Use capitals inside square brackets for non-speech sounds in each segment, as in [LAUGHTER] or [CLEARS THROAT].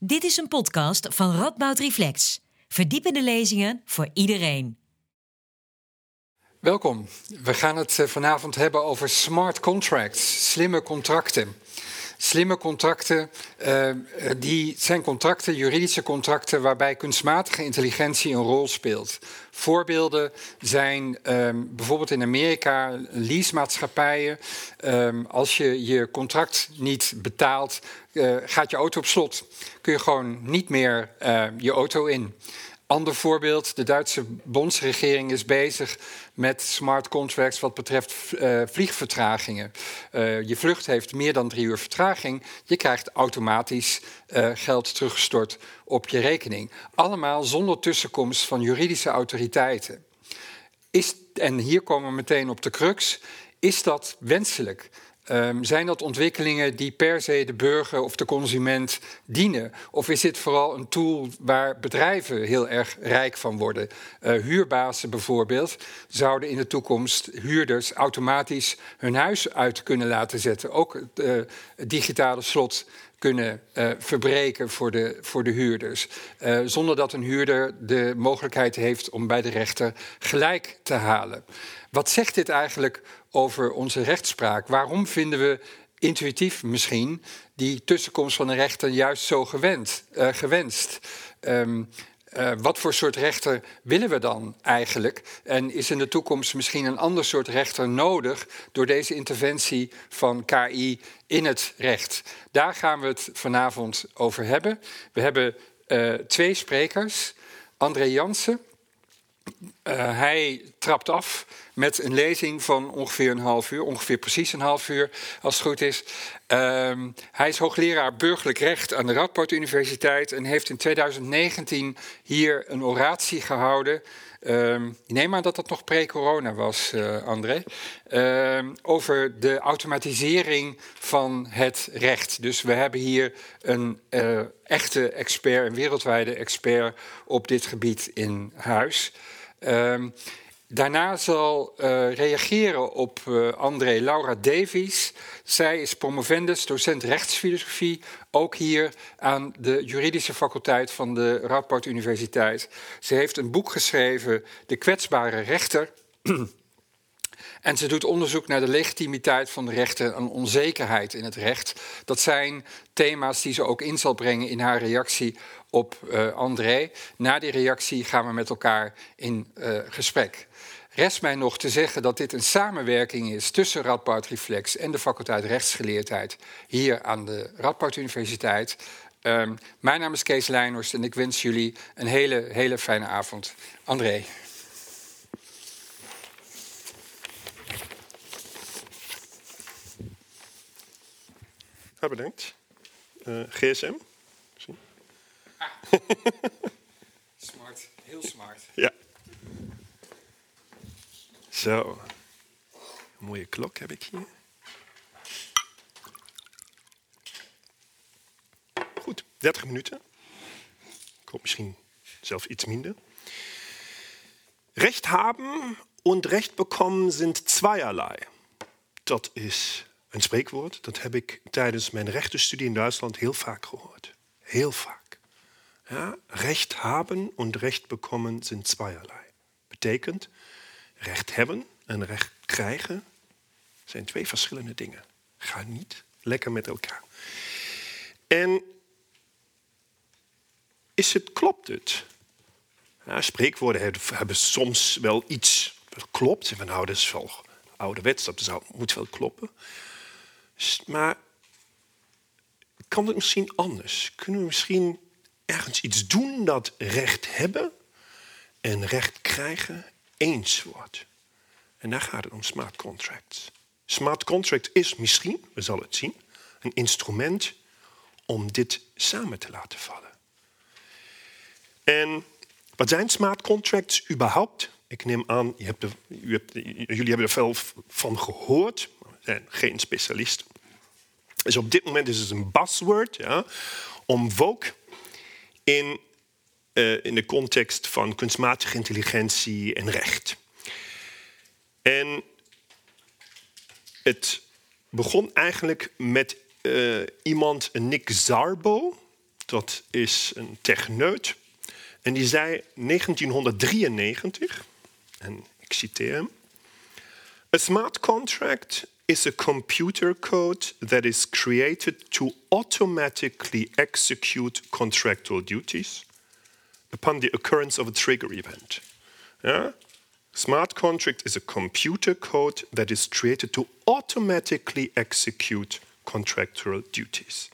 Dit is een podcast van Radboud Reflex. Verdiepende lezingen voor iedereen. Welkom. We gaan het eh, vanavond hebben over smart contracts, slimme contracten. Slimme contracten, uh, die zijn contracten, juridische contracten, waarbij kunstmatige intelligentie een rol speelt. Voorbeelden zijn um, bijvoorbeeld in Amerika leasemaatschappijen. Um, als je je contract niet betaalt, uh, gaat je auto op slot. Kun je gewoon niet meer uh, je auto in. Ander voorbeeld, de Duitse bondsregering is bezig met smart contracts wat betreft uh, vliegvertragingen. Uh, je vlucht heeft meer dan drie uur vertraging, je krijgt automatisch uh, geld teruggestort op je rekening. Allemaal zonder tussenkomst van juridische autoriteiten. Is, en hier komen we meteen op de crux, is dat wenselijk? Um, zijn dat ontwikkelingen die per se de burger of de consument dienen? Of is dit vooral een tool waar bedrijven heel erg rijk van worden? Uh, huurbazen bijvoorbeeld zouden in de toekomst huurders automatisch hun huis uit kunnen laten zetten. Ook het uh, digitale slot kunnen uh, verbreken voor de, voor de huurders. Uh, zonder dat een huurder de mogelijkheid heeft om bij de rechter gelijk te halen. Wat zegt dit eigenlijk over onze rechtspraak? Waarom vinden we intuïtief misschien die tussenkomst van een rechter juist zo gewend, uh, gewenst? Um, uh, wat voor soort rechter willen we dan eigenlijk? En is in de toekomst misschien een ander soort rechter nodig door deze interventie van KI in het recht? Daar gaan we het vanavond over hebben. We hebben uh, twee sprekers. André Jansen. Uh, hij trapt af met een lezing van ongeveer een half uur, ongeveer precies een half uur, als het goed is. Um, hij is hoogleraar burgerlijk recht aan de Radboud Universiteit en heeft in 2019 hier een oratie gehouden. Ik neem aan dat dat nog pre-corona was, uh, André. Um, over de automatisering van het recht. Dus we hebben hier een uh, echte expert, een wereldwijde expert op dit gebied in huis. Um, Daarna zal uh, reageren op uh, André Laura Davies. Zij is promovendus, docent rechtsfilosofie, ook hier aan de juridische faculteit van de Radboud Universiteit. Ze heeft een boek geschreven, De kwetsbare rechter. [CLEARS THROAT] En ze doet onderzoek naar de legitimiteit van de rechten en onzekerheid in het recht. Dat zijn thema's die ze ook in zal brengen in haar reactie op uh, André. Na die reactie gaan we met elkaar in gesprek. Rest mij nog te zeggen dat dit een samenwerking is tussen Radboud Reflex en de faculteit rechtsgeleerdheid hier aan de Radboud Universiteit. Um, mijn naam is Kees Leijnhorst en ik wens jullie een hele, hele fijne avond. André. Ja, bedankt. Uh, GSM? Ah. [LAUGHS] smart, heel smart. Ja. Zo. Een mooie klok heb ik hier. Goed, 30 minuten. Ik misschien zelfs iets minder. Recht haben und Recht bekommen sind zweierlei. Dat is een spreekwoord. Dat heb ik tijdens mijn rechtenstudie in Duitsland heel vaak gehoord. Heel vaak. Ja, recht haben und Recht bekommen sind zweierlei. Betekent, recht hebben en recht krijgen zijn twee verschillende dingen. Ga niet lekker met elkaar. En is het, klopt het? Spreekwoorden hebben soms wel iets dat klopt. Van, nou, dat is wel ouderwets, dat zou, moet wel kloppen. Maar kan het misschien anders? Kunnen we misschien ergens iets doen dat recht hebben en recht krijgen eens wordt? En daar gaat het om smart contracts. Smart contract is misschien, we zullen het zien, een instrument om dit samen te laten vallen. En wat zijn smart contracts überhaupt? Ik neem aan, je hebt hebt, jullie hebben er veel van gehoord, maar we zijn geen specialist. Dus op dit moment is het een buzzword ja, om woke in, uh, in de context van kunstmatige intelligentie en recht. En het begon eigenlijk met uh, iemand, Nick Zarbo. Dat is een techneut. En die zei 1993, en ik citeer hem. A smart contract is a computer code that is created to automatically execute contractual duties upon the occurrence of a trigger event. Yeah? Smart contract is a computer code that is created to automatically execute contractual duties.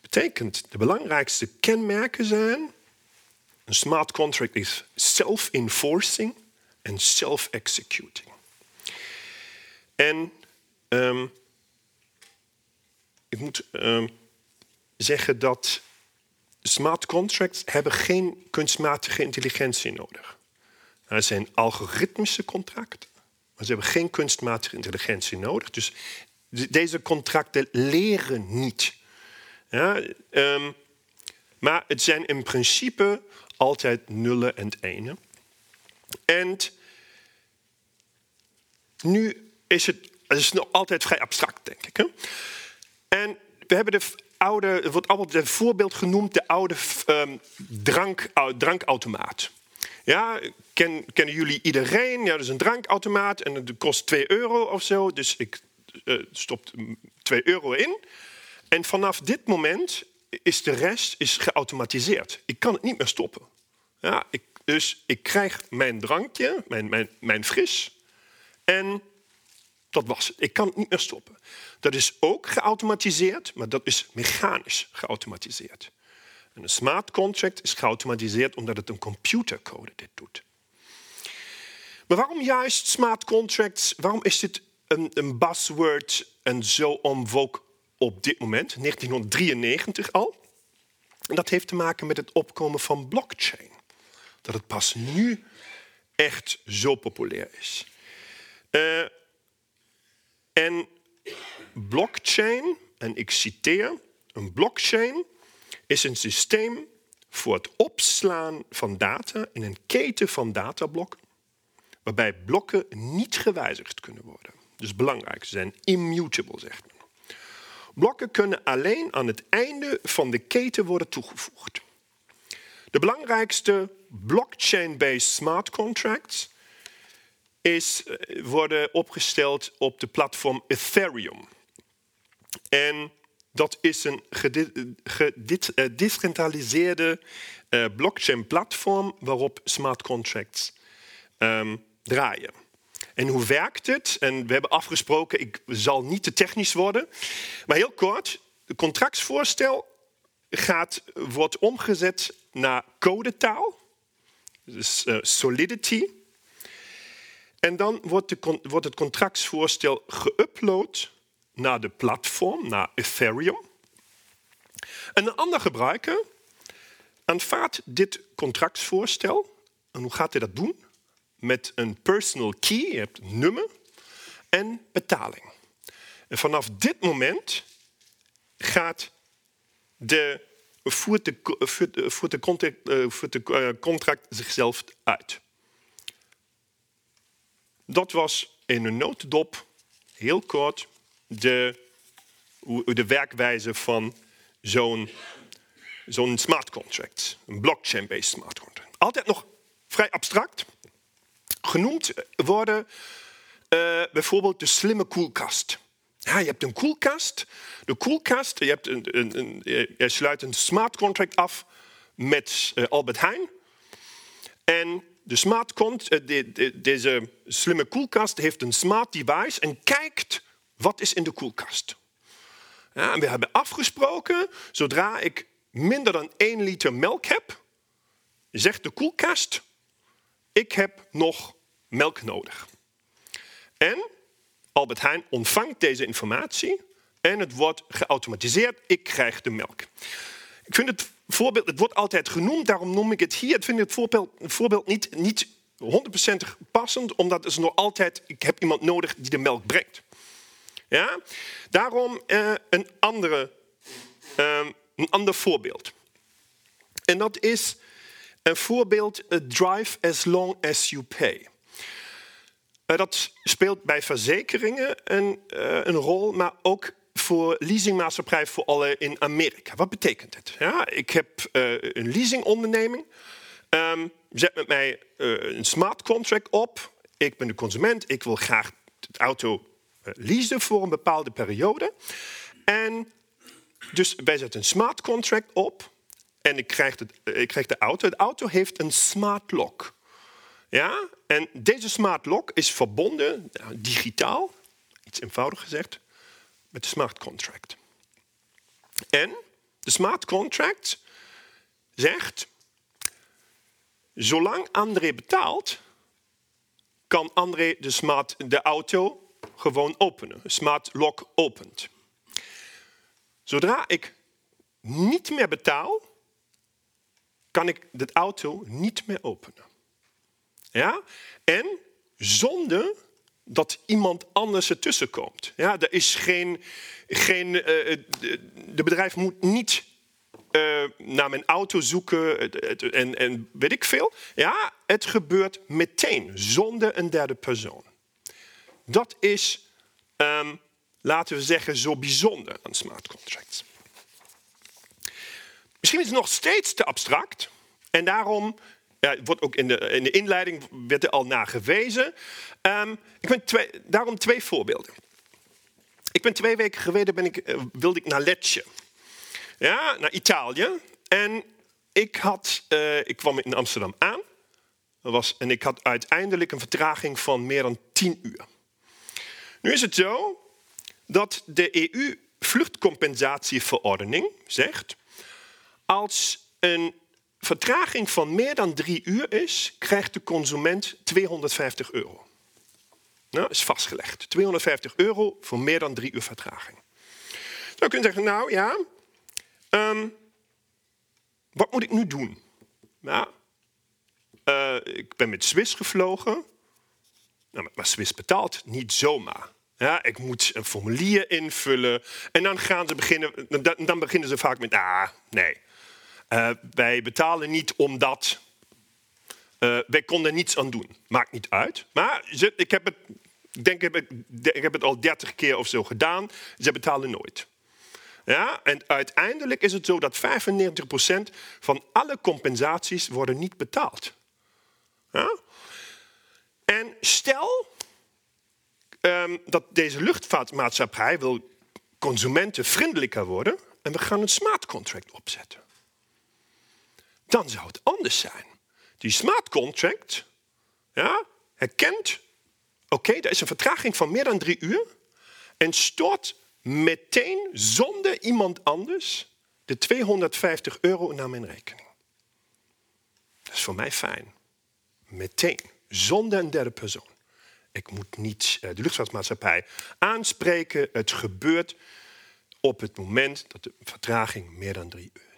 Betekent de belangrijkste kenmerken zijn: een smart contract is self-enforcing en self-executing. En um, ik moet um, zeggen dat smart contracts hebben geen kunstmatige intelligentie nodig. Het zijn algoritmische contracten, maar ze hebben geen kunstmatige intelligentie nodig. Dus deze contracten leren niet. Ja, um, maar het zijn in principe altijd nullen en enen. En nu is het, het is nog altijd vrij abstract, denk ik. Hè? En we hebben de oude, wordt altijd een voorbeeld genoemd, de oude um, drank, drankautomaat. Ja, ken, kennen jullie iedereen? Ja, dat is een drankautomaat en het kost 2 euro of zo. Dus ik uh, stop 2 euro in. En vanaf dit moment is de rest is geautomatiseerd. Ik kan het niet meer stoppen. Ja, ik, dus ik krijg mijn drankje, mijn, mijn, mijn fris. En dat was het. Ik kan het niet meer stoppen. Dat is ook geautomatiseerd, maar dat is mechanisch geautomatiseerd. En een smart contract is geautomatiseerd omdat het een computercode dit doet. Maar waarom juist smart contracts? Waarom is dit een, een buzzword en zo omvoog op dit moment, 1993 al? En dat heeft te maken met het opkomen van blockchain. Dat het pas nu echt zo populair is. Uh, en blockchain, en ik citeer, een blockchain is een systeem voor het opslaan van data in een keten van datablokken, waarbij blokken niet gewijzigd kunnen worden. Dus belangrijk, ze zijn immutable, zegt men. Blokken kunnen alleen aan het einde van de keten worden toegevoegd. De belangrijkste blockchain-based smart contracts is, eh, worden opgesteld op de platform Ethereum. En dat is een gedecentraliseerde uh, blockchain-platform waarop smart contracts um, draaien. En hoe werkt het? En we hebben afgesproken, ik zal niet te technisch worden. Maar heel kort, het contractsvoorstel gaat, wordt omgezet naar codetaal. Dus Solidity. En dan wordt, de, wordt het contractsvoorstel geüpload naar de platform, naar Ethereum. En een ander gebruiker aanvaardt dit contractsvoorstel. En hoe gaat hij dat doen? Met een personal key, je hebt een nummer, en betaling. En vanaf dit moment gaat de, voert, de, de, de eh, contract zichzelf uit. Dat was in een notendop, heel kort, de, de werkwijze van zo'n zo'n smart contract. Een blockchain-based smart contract. Altijd nog vrij abstract. Genoemd worden uh, bijvoorbeeld de slimme koelkast. Ja, je hebt een koelkast. De koelkast, je, hebt een, een, een, sluit een smart contract af met uh, Albert Heijn. En de smart de, de, deze slimme koelkast heeft een smart device en kijkt wat is in de koelkast. Ja, en we hebben afgesproken, zodra ik minder dan 1 liter melk heb, zegt de koelkast, ik heb nog melk nodig. En Albert Heijn ontvangt deze informatie en het wordt geautomatiseerd, ik krijg de melk. Ik vind het voorbeeld, het wordt altijd genoemd, daarom noem ik het hier. Ik vind het voorbeeld, voorbeeld niet, niet 100% passend, omdat er nog altijd, ik heb iemand nodig die de melk brengt. Ja? Daarom uh, een, andere, uh, een ander voorbeeld. En dat is een voorbeeld, uh, drive as long as you pay. dat speelt bij verzekeringen een, een rol, maar ook voor leasingmaatschappij voor alle in Amerika. Wat betekent het? Ja, ik heb uh, een leasingonderneming. Um, zet met mij uh, een smart contract op. Ik ben de consument. Ik wil graag het auto uh, leasen voor een bepaalde periode. En dus wij zetten een smart contract op. En ik krijg, het, ik krijg de auto. De auto heeft een smart lock. Ja? En deze smart lock is verbonden, nou, digitaal, iets eenvoudig gezegd, met de smart contract. En de smart contract zegt, zolang André betaalt, kan André de, smart, de auto gewoon openen. Smart lock opent. Zodra ik niet meer betaal, kan ik de auto niet meer openen. Ja? En zonder dat iemand anders ertussen komt. Ja, er is geen, geen, uh, de bedrijf moet niet uh, naar mijn auto zoeken en, en weet ik veel. Ja, het gebeurt meteen, zonder een derde persoon. Dat is, um, laten we zeggen, zo bijzonder aan smart contracts. Misschien is het nog steeds te abstract en daarom ja, wordt ook in de, in de inleiding werd er al naar gewezen. Um, ik ben twee, daarom twee voorbeelden. Ik ben twee weken geleden ben ik, eh, wilde ik naar Lecce. Ja, naar Italië. En ik, had, uh, ik kwam in Amsterdam aan. Was, en ik had uiteindelijk een vertraging van meer dan 10 uur. Nu is het zo dat de EU-vluchtcompensatieverordening zegt... als een vertraging van meer dan drie uur is, krijgt de consument 250 euro. Nou, is vastgelegd. 250 euro voor meer dan drie uur vertraging. Dan kun je zeggen, nou ja, um, wat moet ik nu doen? Nou, uh, ik ben met Swiss gevlogen. Nou, maar Swiss betaalt niet zomaar. Ja, ik moet een formulier invullen. En dan, gaan ze beginnen, dan, dan beginnen ze vaak met, ah, nee. Uh, wij betalen niet omdat uh, wij konden niets aan doen. Maakt niet uit. Maar ik heb het, denk ik, ik heb het al dertig keer of zo gedaan. Ze betalen nooit. Ja, en uiteindelijk is het zo dat 95% van alle compensaties worden niet betaald. Ja? En stel um, dat deze luchtvaartmaatschappij wil consumentenvriendelijker worden en we gaan een smart contract opzetten dan zou het anders zijn. Die smart contract ja, herkent, oké, okay, er is een vertraging van meer dan drie uur en stort meteen zonder iemand anders de 250 euro naar mijn rekening. Dat is voor mij fijn. Meteen, zonder een derde persoon. Ik moet niet eh, de luchtvaartmaatschappij aanspreken. Het gebeurt op het moment dat de vertraging meer dan drie uur.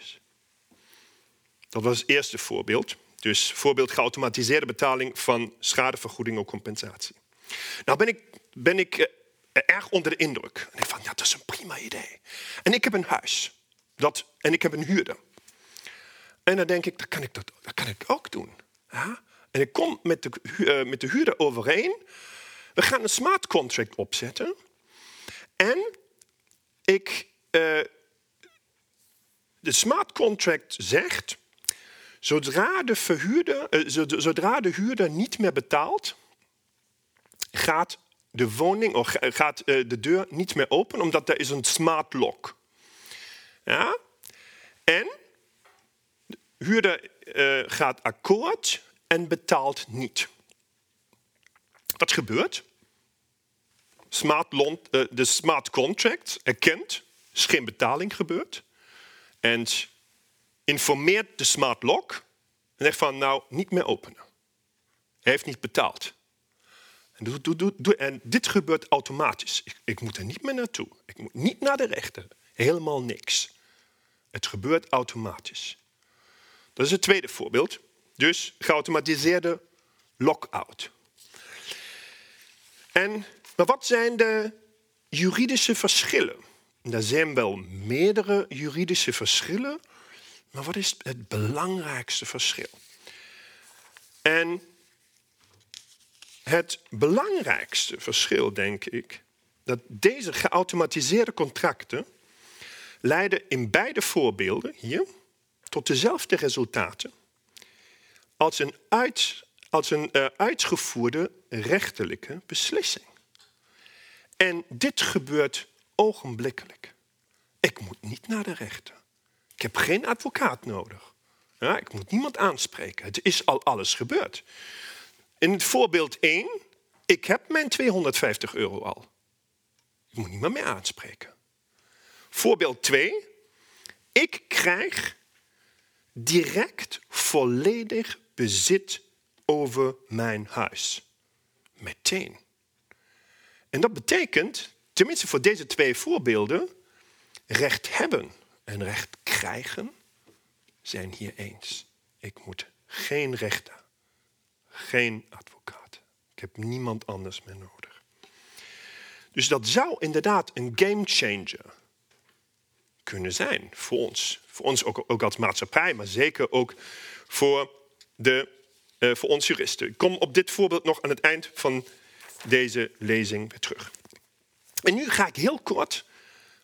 Dat was het eerste voorbeeld. Dus voorbeeld geautomatiseerde betaling van schadevergoeding of compensatie. Nou ben ik, ben ik eh, erg onder de indruk. En ik van, ja, dat is een prima idee. En ik heb een huis. Dat, en ik heb een huurder. En dan denk ik, dat kan ik, dat, dat kan ik ook doen. Ja? En ik kom met de, uh, met de huurder overeen. We gaan een smart contract opzetten. En ik, uh, de smart contract zegt Zodra de, verhuurder, eh, zodra de huurder niet meer betaalt, gaat de woning of gaat eh, de deur niet meer open, omdat er is een smart lock. Ja? En de huurder uh, gaat akkoord en betaalt niet. Wat gebeurt? Smart uh, de smart contract erkent, is geen betaling gebeurd. En informeert de smart lock en zegt van nou niet meer openen. Hij heeft niet betaald. En, en dit gebeurt automatisch. Ik, ik, moet er niet meer naartoe. Ik moet niet naar de rechter. Helemaal niks. Het gebeurt automatisch. Dat is het tweede voorbeeld. Dus geautomatiseerde lockout. En maar wat zijn de juridische verschillen? Er zijn wel meerdere juridische verschillen maar wat is het belangrijkste verschil? En het belangrijkste verschil, denk ik, dat deze geautomatiseerde contracten leiden in beide voorbeelden hier tot dezelfde resultaten als een, als een uh, uitgevoerde rechterlijke beslissing. En dit gebeurt ogenblikkelijk. Ik moet niet naar de rechter. Ik heb geen advocaat nodig. Ja, ik moet niemand aanspreken. Het is al alles gebeurd. In het voorbeeld 1, ik heb mijn 250 euro al. Ik moet niemand meer aanspreken. Voorbeeld 2, ik krijg direct volledig bezit over mijn huis. Meteen. En dat betekent, tenminste voor deze twee voorbeelden, recht hebben en recht krijgen zijn hier eens. Ik moet geen rechter, geen advocaat. Ik heb niemand anders meer nodig. Dus dat zou inderdaad een game changer kunnen zijn voor ons. Voor ons ook, ook als maatschappij, maar zeker ook voor, de, uh, voor ons juristen. Ik kom op dit voorbeeld nog aan het eind van deze lezing weer terug. En nu ga ik heel kort,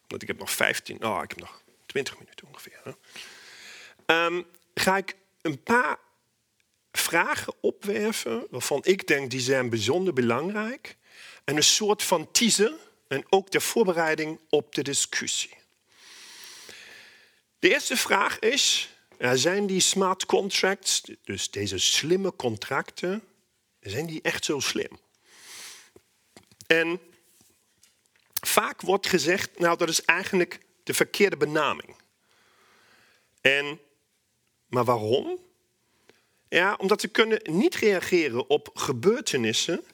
want ik heb nog 15, oh, ik heb nog 20 minuten ongeveer. Um, ga ik een paar vragen opwerven waarvan ik denk die zijn bijzonder belangrijk. En een soort van teaser en ook de voorbereiding op de discussie. De eerste vraag is, zijn die smart contracts, dus deze slimme contracten, zijn die echt zo slim? En vaak wordt gezegd, nou dat is eigenlijk de verkeerde benaming. En, maar waarom? Ja, omdat ze kunnen niet reageren op gebeurtenissen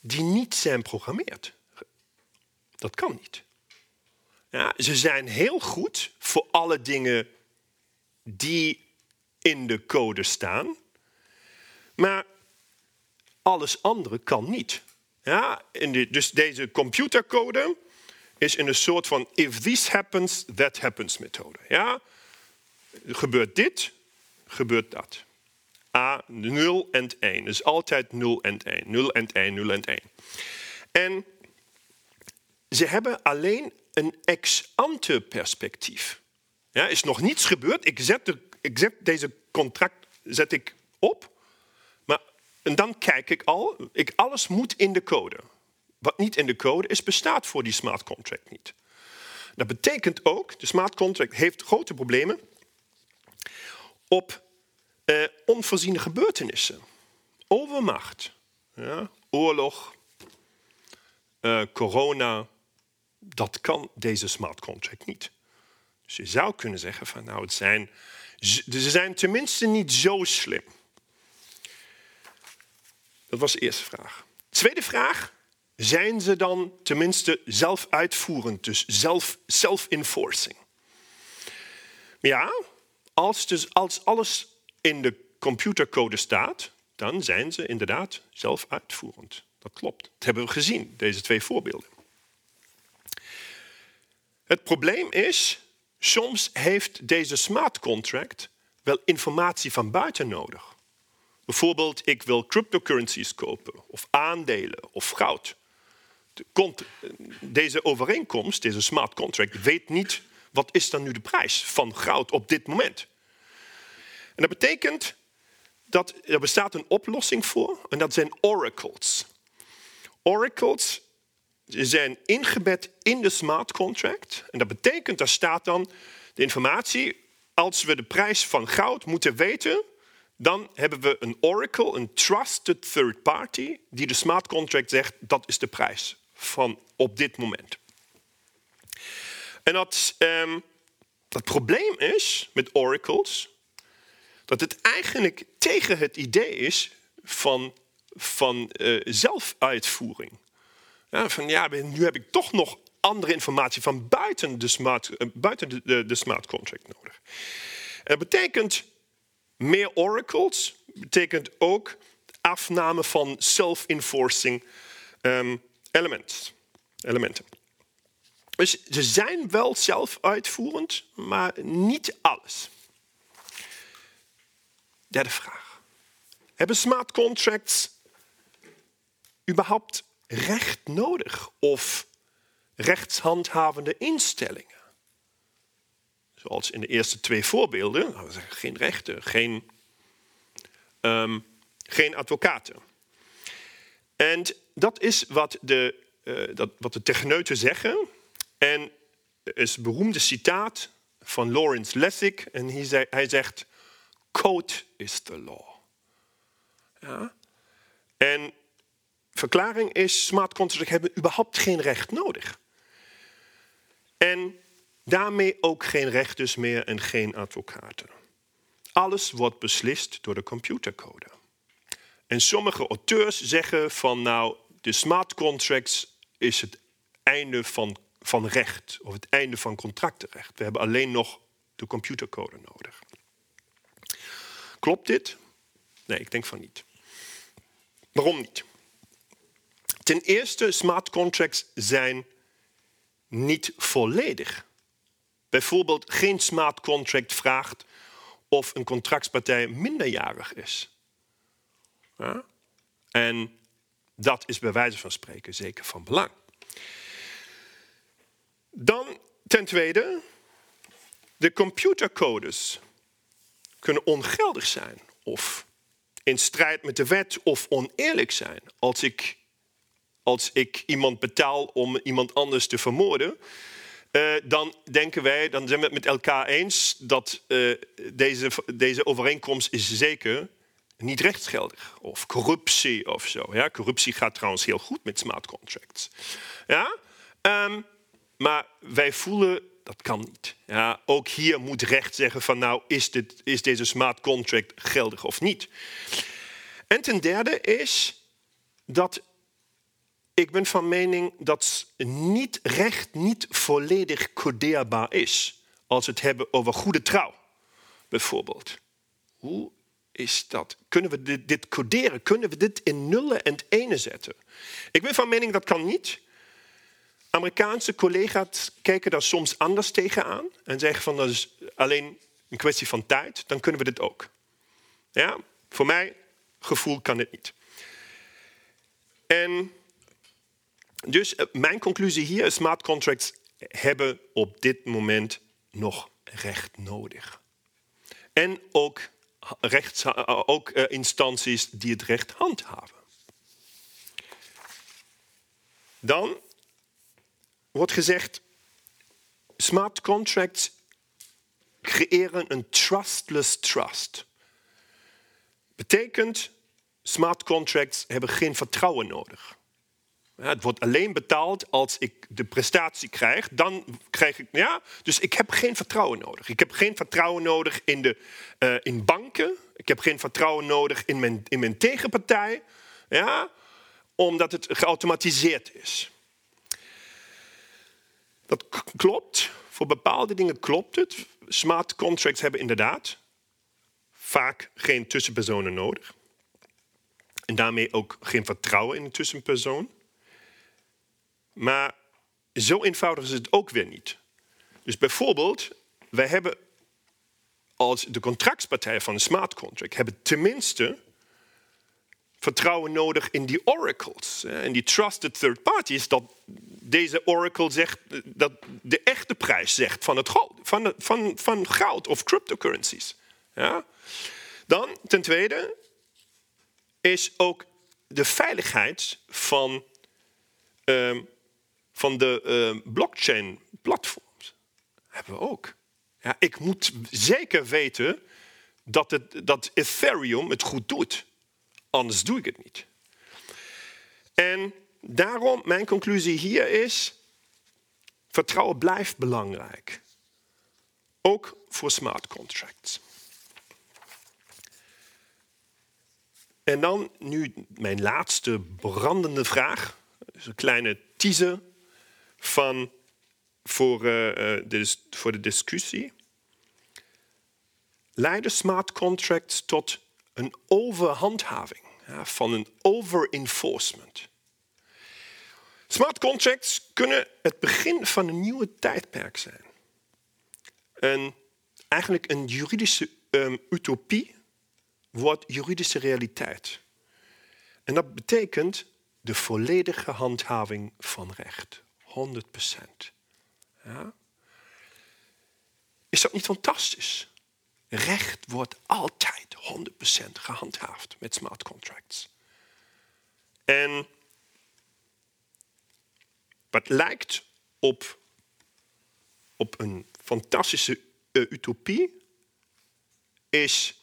die niet zijn programmeerd. Dat kan niet. Ja, ze zijn heel goed voor alle dingen die in de code staan, maar alles andere kan niet. Ja, in de, dus deze computercode is in een soort van if this happens, that happens methode. Ja? Gebeurt dit, gebeurt dat. A, 0 en 1. Dus altijd 0 en 1. 0 en 1, 0 en 1. En ze hebben alleen een ex-ante perspectief. Ja, is nog niets gebeurd. Ik zet, de, ik zet deze contract zet ik op. Maar, en dan kijk ik al. Ik, alles moet in de code. Wat niet in de code is, bestaat voor die smart contract niet. Dat betekent ook, de smart contract heeft grote problemen op eh, onvoorziene gebeurtenissen. Overmacht, ja, oorlog, eh, corona, dat kan deze smart contract niet. Dus je zou kunnen zeggen van nou, het zijn, ze zijn tenminste niet zo slim. Dat was de eerste vraag. Tweede vraag, zijn ze dan tenminste zelfuitvoerend, dus self-enforcing? Ja, als, dus, als alles in de computercode staat, dan zijn ze inderdaad zelfuitvoerend. Dat klopt. Dat hebben we gezien, deze twee voorbeelden. Het probleem is, soms heeft deze smart contract wel informatie van buiten nodig. Bijvoorbeeld, ik wil cryptocurrencies kopen, of aandelen, of goud. Deze overeenkomst, deze smart contract, weet niet wat is dan nu de prijs van goud op dit moment. En dat betekent dat er bestaat een oplossing voor en dat zijn oracles. Oracles zijn ingebed in de smart contract. En dat betekent, daar staat dan de informatie, als we de prijs van goud moeten weten, dan hebben we een oracle, een trusted third party, die de smart contract zegt, dat is de prijs van op dit moment. En dat, um, dat probleem is met oracles, dat het eigenlijk tegen het idee is van, van uh, zelfuitvoering. Ja, van ja, nu heb ik toch nog andere informatie van buiten de smart, uh, buiten de, de, smart contract nodig. En dat betekent meer oracles, betekent ook afname van self-enforcing um, elementen. Dus ze zijn wel zelfuitvoerend, maar niet alles. Derde vraag. Hebben smart contracts überhaupt recht nodig? Of rechtshandhavende instellingen. Zoals in de eerste twee voorbeelden, geen rechter, geen, ehm, geen advocaten. En dat is wat de, uh, dat, wat de techneuten zeggen. En er is een beroemde citaat van Lawrence Lessig. En hij, zei, hij zegt, code is the law. Ja? En verklaring is, smart contracts hebben überhaupt geen recht nodig. En daarmee ook geen rechters meer en geen advocaten. Alles wordt beslist door de computercode. En sommige auteurs zeggen van nou, de smart contracts is het einde van, van recht of het einde van contractenrecht. We hebben alleen nog de computercode nodig. Klopt dit? Nee, ik denk van niet. Waarom niet? Ten eerste, smart contracts zijn niet volledig. Bijvoorbeeld, geen smart contract vraagt of een contractspartij minderjarig is. En dat is bij wijze van spreken zeker van belang. Dan ten tweede, de computercodes kunnen ongeldig zijn of in strijd met de wet of oneerlijk zijn. Als ik, als ik iemand betaal om iemand anders te vermoorden, uh, dan denken wij, dan zijn we het met elkaar eens dat uh, deze, deze overeenkomst is zeker niet rechtsgeldig. Of corruptie of zo. Ja? Corruptie gaat trouwens heel goed met smart contracts. Ja? Um, maar wij voelen dat kan niet. Ja, ook hier moet recht zeggen van nou, is, dit, is deze smart contract geldig of niet? En ten derde is dat ik ben van mening dat niet recht niet volledig codeerbaar is. Als we het hebben over goede trouw, bijvoorbeeld. Hoe is dat? Kunnen we dit, dit coderen? Kunnen we dit in nullen en enen zetten? Ik ben van mening dat kan niet. Amerikaanse collega's kijken daar soms anders tegenaan en zeggen van dat is alleen een kwestie van tijd, dan kunnen we dit ook. Ja, voor mij gevoel kan het niet. En dus eh, mijn conclusie hier is smart contracts hebben op dit moment nog recht nodig. En ook, rechts, eh, ook uh, instanties die het recht handhaven. Dan wordt gezegd, smart contracts creëren een trustless trust. Betekent, smart contracts hebben geen vertrouwen nodig. Het wordt alleen betaald als ik de prestatie krijg. Dan krijg ik, ja, dus ik heb geen vertrouwen nodig. Ik heb geen vertrouwen nodig in, de, uh, in banken. Ik heb geen vertrouwen nodig in mijn, in mijn tegenpartij. Ja, omdat het geautomatiseerd is. Dat klopt. Voor bepaalde dingen klopt het. Smart contracts hebben inderdaad vaak geen tussenpersonen nodig. En daarmee ook geen vertrouwen in een tussenpersoon. Maar zo eenvoudig is het ook weer niet. Dus bijvoorbeeld, wij hebben als de contractspartij van een smart contract hebben tenminste vertrouwen nodig in die oracles. En die trusted third parties, dat deze oracle zegt, dat de echte prijs zegt van, het goud, van, van, van goud of cryptocurrencies. Ja? Dan, ten tweede, is ook de veiligheid van, uh, van de uh, blockchain platforms. Hebben we ook. Ja, ik moet zeker weten dat, het, dat Ethereum het goed doet. Anders doe ik het niet. En daarom, mijn conclusie hier is, vertrouwen blijft belangrijk. Ook voor smart contracts. En dan nu mijn laatste brandende vraag. Dus een kleine teaser van, voor, de, voor de discussie. Leiden smart contracts tot een overhandhaving? van een over-enforcement. Smart contracts kunnen het begin van een nieuwe tijdperk zijn. En eigenlijk een juridische um, utopie wordt juridische realiteit. En dat betekent de volledige handhaving van recht. 100% 100 Ja? Is dat niet fantastisch? Recht wordt altijd 100% gehandhaafd met smart contracts. En wat lijkt op, op een fantastische uh, utopie, is,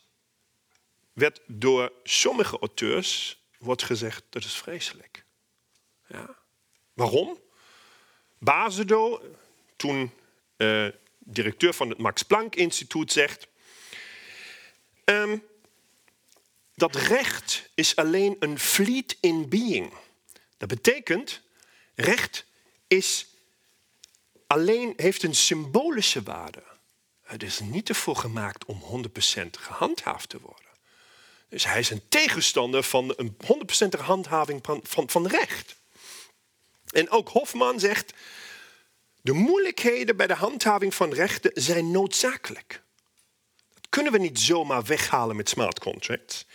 werd door sommige auteurs wordt gezegd dat is vreselijk. Ja. Waarom? Basedo, toen uh, directeur van het Max Planck Instituut, zegt um, dat recht is alleen een fleet in being. Dat betekent, recht is alleen, heeft een symbolische waarde. Het is niet ervoor gemaakt om 100% gehandhaafd te worden. Dus hij is een tegenstander van een 100% handhaving van, van, van recht. En ook Hofman zegt, de moeilijkheden bij de handhaving van rechten zijn noodzakelijk. Dat kunnen we niet zomaar weghalen met smart contracts.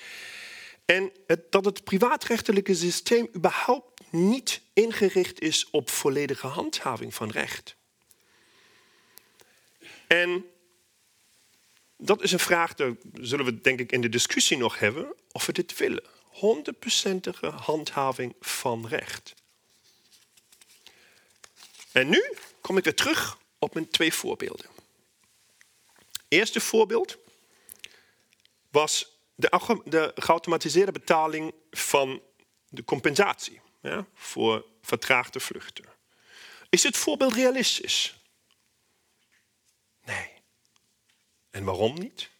En dat het privaatrechtelijke systeem überhaupt niet ingericht is op volledige handhaving van recht. En dat is een vraag, daar zullen we denk ik in de discussie nog hebben, of we dit willen. 100% handhaving van recht. En nu kom ik weer terug op mijn twee voorbeelden. Eerste voorbeeld was de, de geautomatiseerde betaling van de compensatie ja, voor vertraagde vluchten. Is het voorbeeld realistisch? Nee. En waarom niet?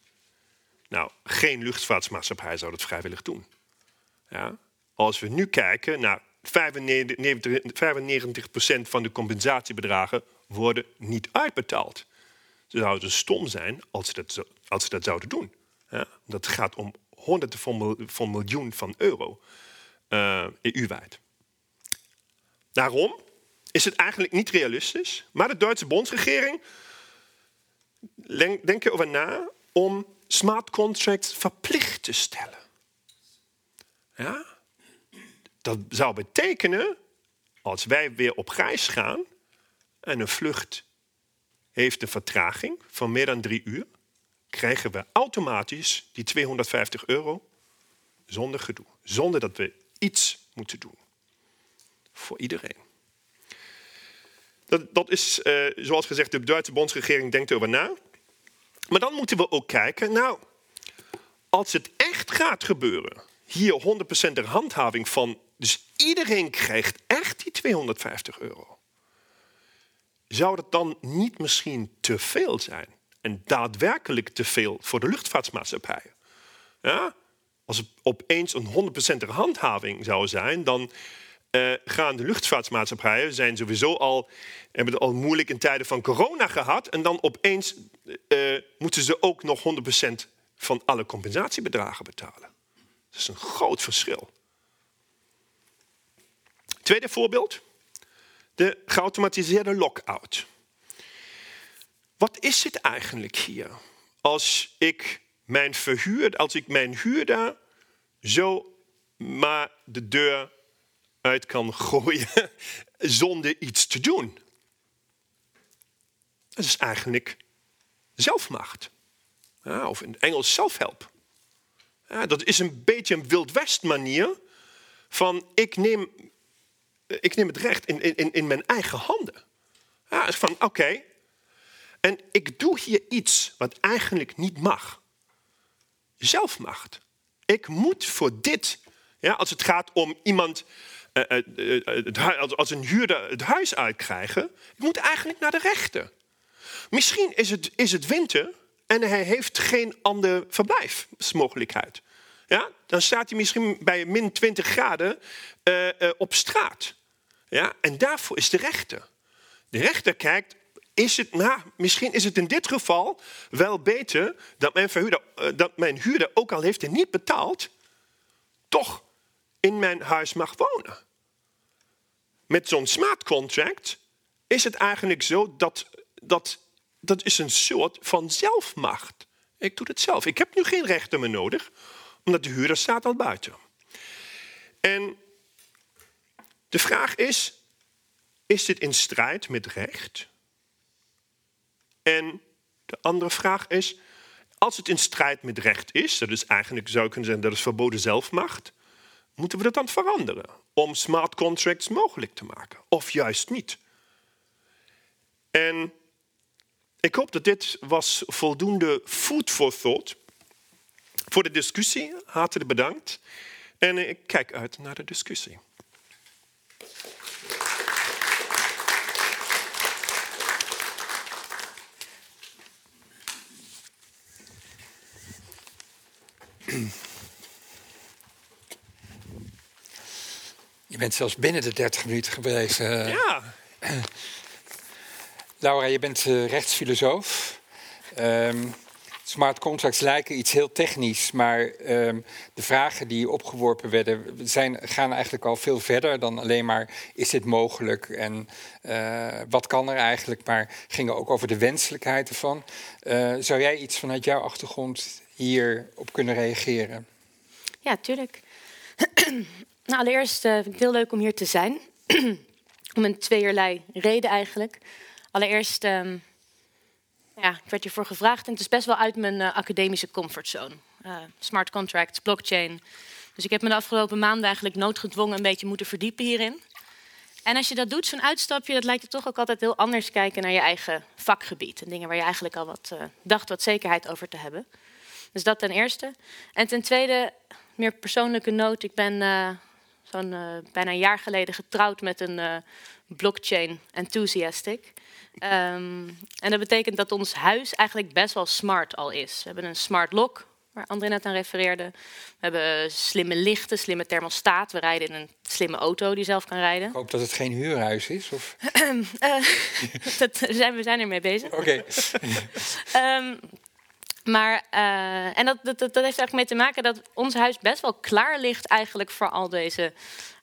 Nou, geen luchtvaartmaatschappij zou dat vrijwillig doen. Ja? Als we nu kijken naar 95% van de compensatiebedragen worden niet uitbetaald. Ze zouden stom zijn als ze dat, als dat zouden doen. Ja? Dat gaat om honderden van, miljoen van euro uh, EU-wijd. Daarom is het eigenlijk niet realistisch, maar de Duitse bondsregering denkt erover na om smart contracts verplicht te stellen. Ja? Dat zou betekenen, als wij weer op reis gaan en een vlucht heeft een vertraging van meer dan drie uur, krijgen we automatisch die 250 euro zonder gedoe. Zonder dat we iets moeten doen. Voor iedereen. Dat, dat is, uh, zoals gezegd, de Duitse bondsregering denkt erover na. Maar dan moeten we ook kijken, nou, als het echt gaat gebeuren, hier 100% er handhaving van, dus iedereen krijgt echt die 250 euro. Zou dat dan niet misschien te veel zijn? En daadwerkelijk te veel voor de luchtvaartmaatschappijen? Ja? Als het opeens een 100% handhaving zou zijn, dan uh, gaan de luchtvaartmaatschappijen zijn sowieso al, hebben het al moeilijk in tijden van corona gehad. En dan opeens uh, moeten ze ook nog 100% van alle compensatiebedragen betalen. Dat is een groot verschil. Tweede voorbeeld, de geautomatiseerde lockout. Wat is het eigenlijk hier? Als ik mijn verhuur, als ik mijn huurder zo maar de deur uit kan gooien [LAUGHS] zonder iets te doen. Dat is eigenlijk zelfmacht. Ja, of in het Engels zelfhelp. Ja, dat is een beetje een Wild West manier van ik neem, ik neem het recht in, in, in mijn eigen handen. Ja, van oké, en ik doe hier iets wat eigenlijk niet mag. Zelfmacht. Ik moet voor dit, ja, als het gaat om iemand eh, eh, eh, als een huurder het huis uitkrijgen, ik moet eigenlijk naar de rechter. Misschien is het, is het winter en hij heeft geen andere verblijfsmogelijkheid. Ja? Dan staat hij misschien bij min 20 graden op straat. Ja? En daarvoor is de rechter. De rechter kijkt, is het, nou, misschien is het in dit geval wel beter dat mijn, verhuurder, dat mijn huurder, ook al heeft hij niet betaald, toch in mijn huis mag wonen met zo'n smart contract is het eigenlijk zo dat, dat dat is een soort van zelfmacht. Ik doe het zelf. Ik heb nu geen rechten meer nodig, omdat de huurder staat al buiten. En de vraag is, is dit in strijd met recht? En de andere vraag is, als het in strijd met recht is, dat is eigenlijk zou kunnen zeggen dat is verboden zelfmacht, moeten we dat dan veranderen om smart contracts mogelijk te maken? Of juist niet? En ik hoop dat dit was voldoende food for thought voor de discussie. Hartelijk bedankt. En ik kijk uit naar de discussie. Je bent zelfs binnen de 30 minuten gebleven. Ja. Laura, je bent uh, rechtsfilosoof. Um, smart contracts lijken iets heel technisch, maar um, de vragen die opgeworpen werden zijn, gaan eigenlijk al veel verder dan alleen maar is dit mogelijk en uh, wat kan er eigenlijk, maar gingen ook over de wenselijkheid ervan. Uh, zou jij iets vanuit jouw achtergrond hierop kunnen reageren? Ja, tuurlijk. [CLEARS THROAT] nou, allereerst uh, vind ik het heel leuk om hier te zijn. [CLEARS THROAT] om een tweeërlei reden eigenlijk. Allereerst, um, ja, ik werd hiervoor gevraagd en het is best wel uit mijn uh, academische comfortzone. Uh, smart contracts, blockchain. Dus ik heb me de afgelopen maanden eigenlijk noodgedwongen een beetje moeten verdiepen hierin. En als je dat doet, zo'n uitstapje, dat lijkt je toch ook altijd heel anders kijken naar je eigen vakgebied. En dingen waar je eigenlijk al wat uh, dacht wat zekerheid over te hebben. Dus dat ten eerste. En ten tweede, meer persoonlijke noot. Ik ben zo'n uh, bijna een jaar geleden getrouwd met een uh, blockchain enthusiastic. Um, en dat betekent dat ons huis eigenlijk best wel smart al is. We hebben een smart lock, waar André net aan refereerde. We hebben slimme lichten, slimme thermostaat. We rijden in een slimme auto die zelf kan rijden. Ik hoop dat het geen huurhuis is. Of? [CLEARS THROAT] [LAUGHS] dat zijn, we zijn ermee bezig. Oké. Okay. [LAUGHS] um, maar, uh, en dat, dat, dat heeft eigenlijk mee te maken dat ons huis best wel klaar ligt eigenlijk voor al deze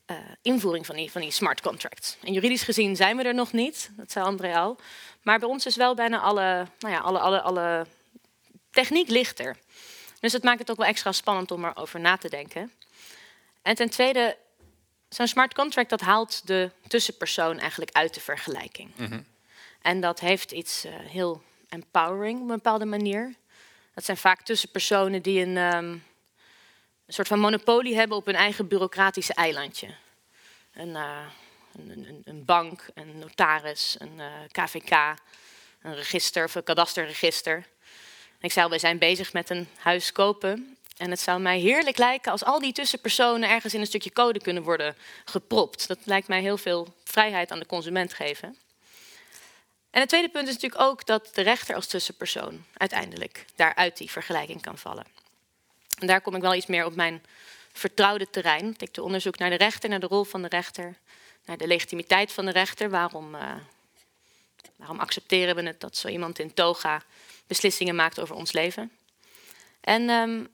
uh, invoering van die, van die smart contracts. En juridisch gezien zijn we er nog niet, dat zei André al. Maar bij ons is wel bijna alle, nou ja, alle, alle, alle techniek ligt er. Dus het maakt het ook wel extra spannend om erover na te denken. En ten tweede, zo'n smart contract dat haalt de tussenpersoon eigenlijk uit de vergelijking. Mm -hmm. En dat heeft iets uh, heel empowering op een bepaalde manier. Dat zijn vaak tussenpersonen die een, um, een soort van monopolie hebben op hun eigen bureaucratische eilandje. Een, uh, een, een, een, bank, een notaris, een KVK, een register of een kadasterregister. Ik zei al, wij zijn bezig met een huis kopen. En het zou mij heerlijk lijken als al die tussenpersonen ergens in een stukje code kunnen worden gepropt. Dat lijkt mij heel veel vrijheid aan de consument geven. En het tweede punt is natuurlijk ook dat de rechter als tussenpersoon uiteindelijk daaruit die vergelijking kan vallen. En daar kom ik wel iets meer op mijn vertrouwde terrein. Ik de onderzoek naar de rechter, naar de rol van de rechter, naar de legitimiteit van de rechter. Waarom, uh, waarom accepteren we het dat zo iemand in toga beslissingen maakt over ons leven? En um,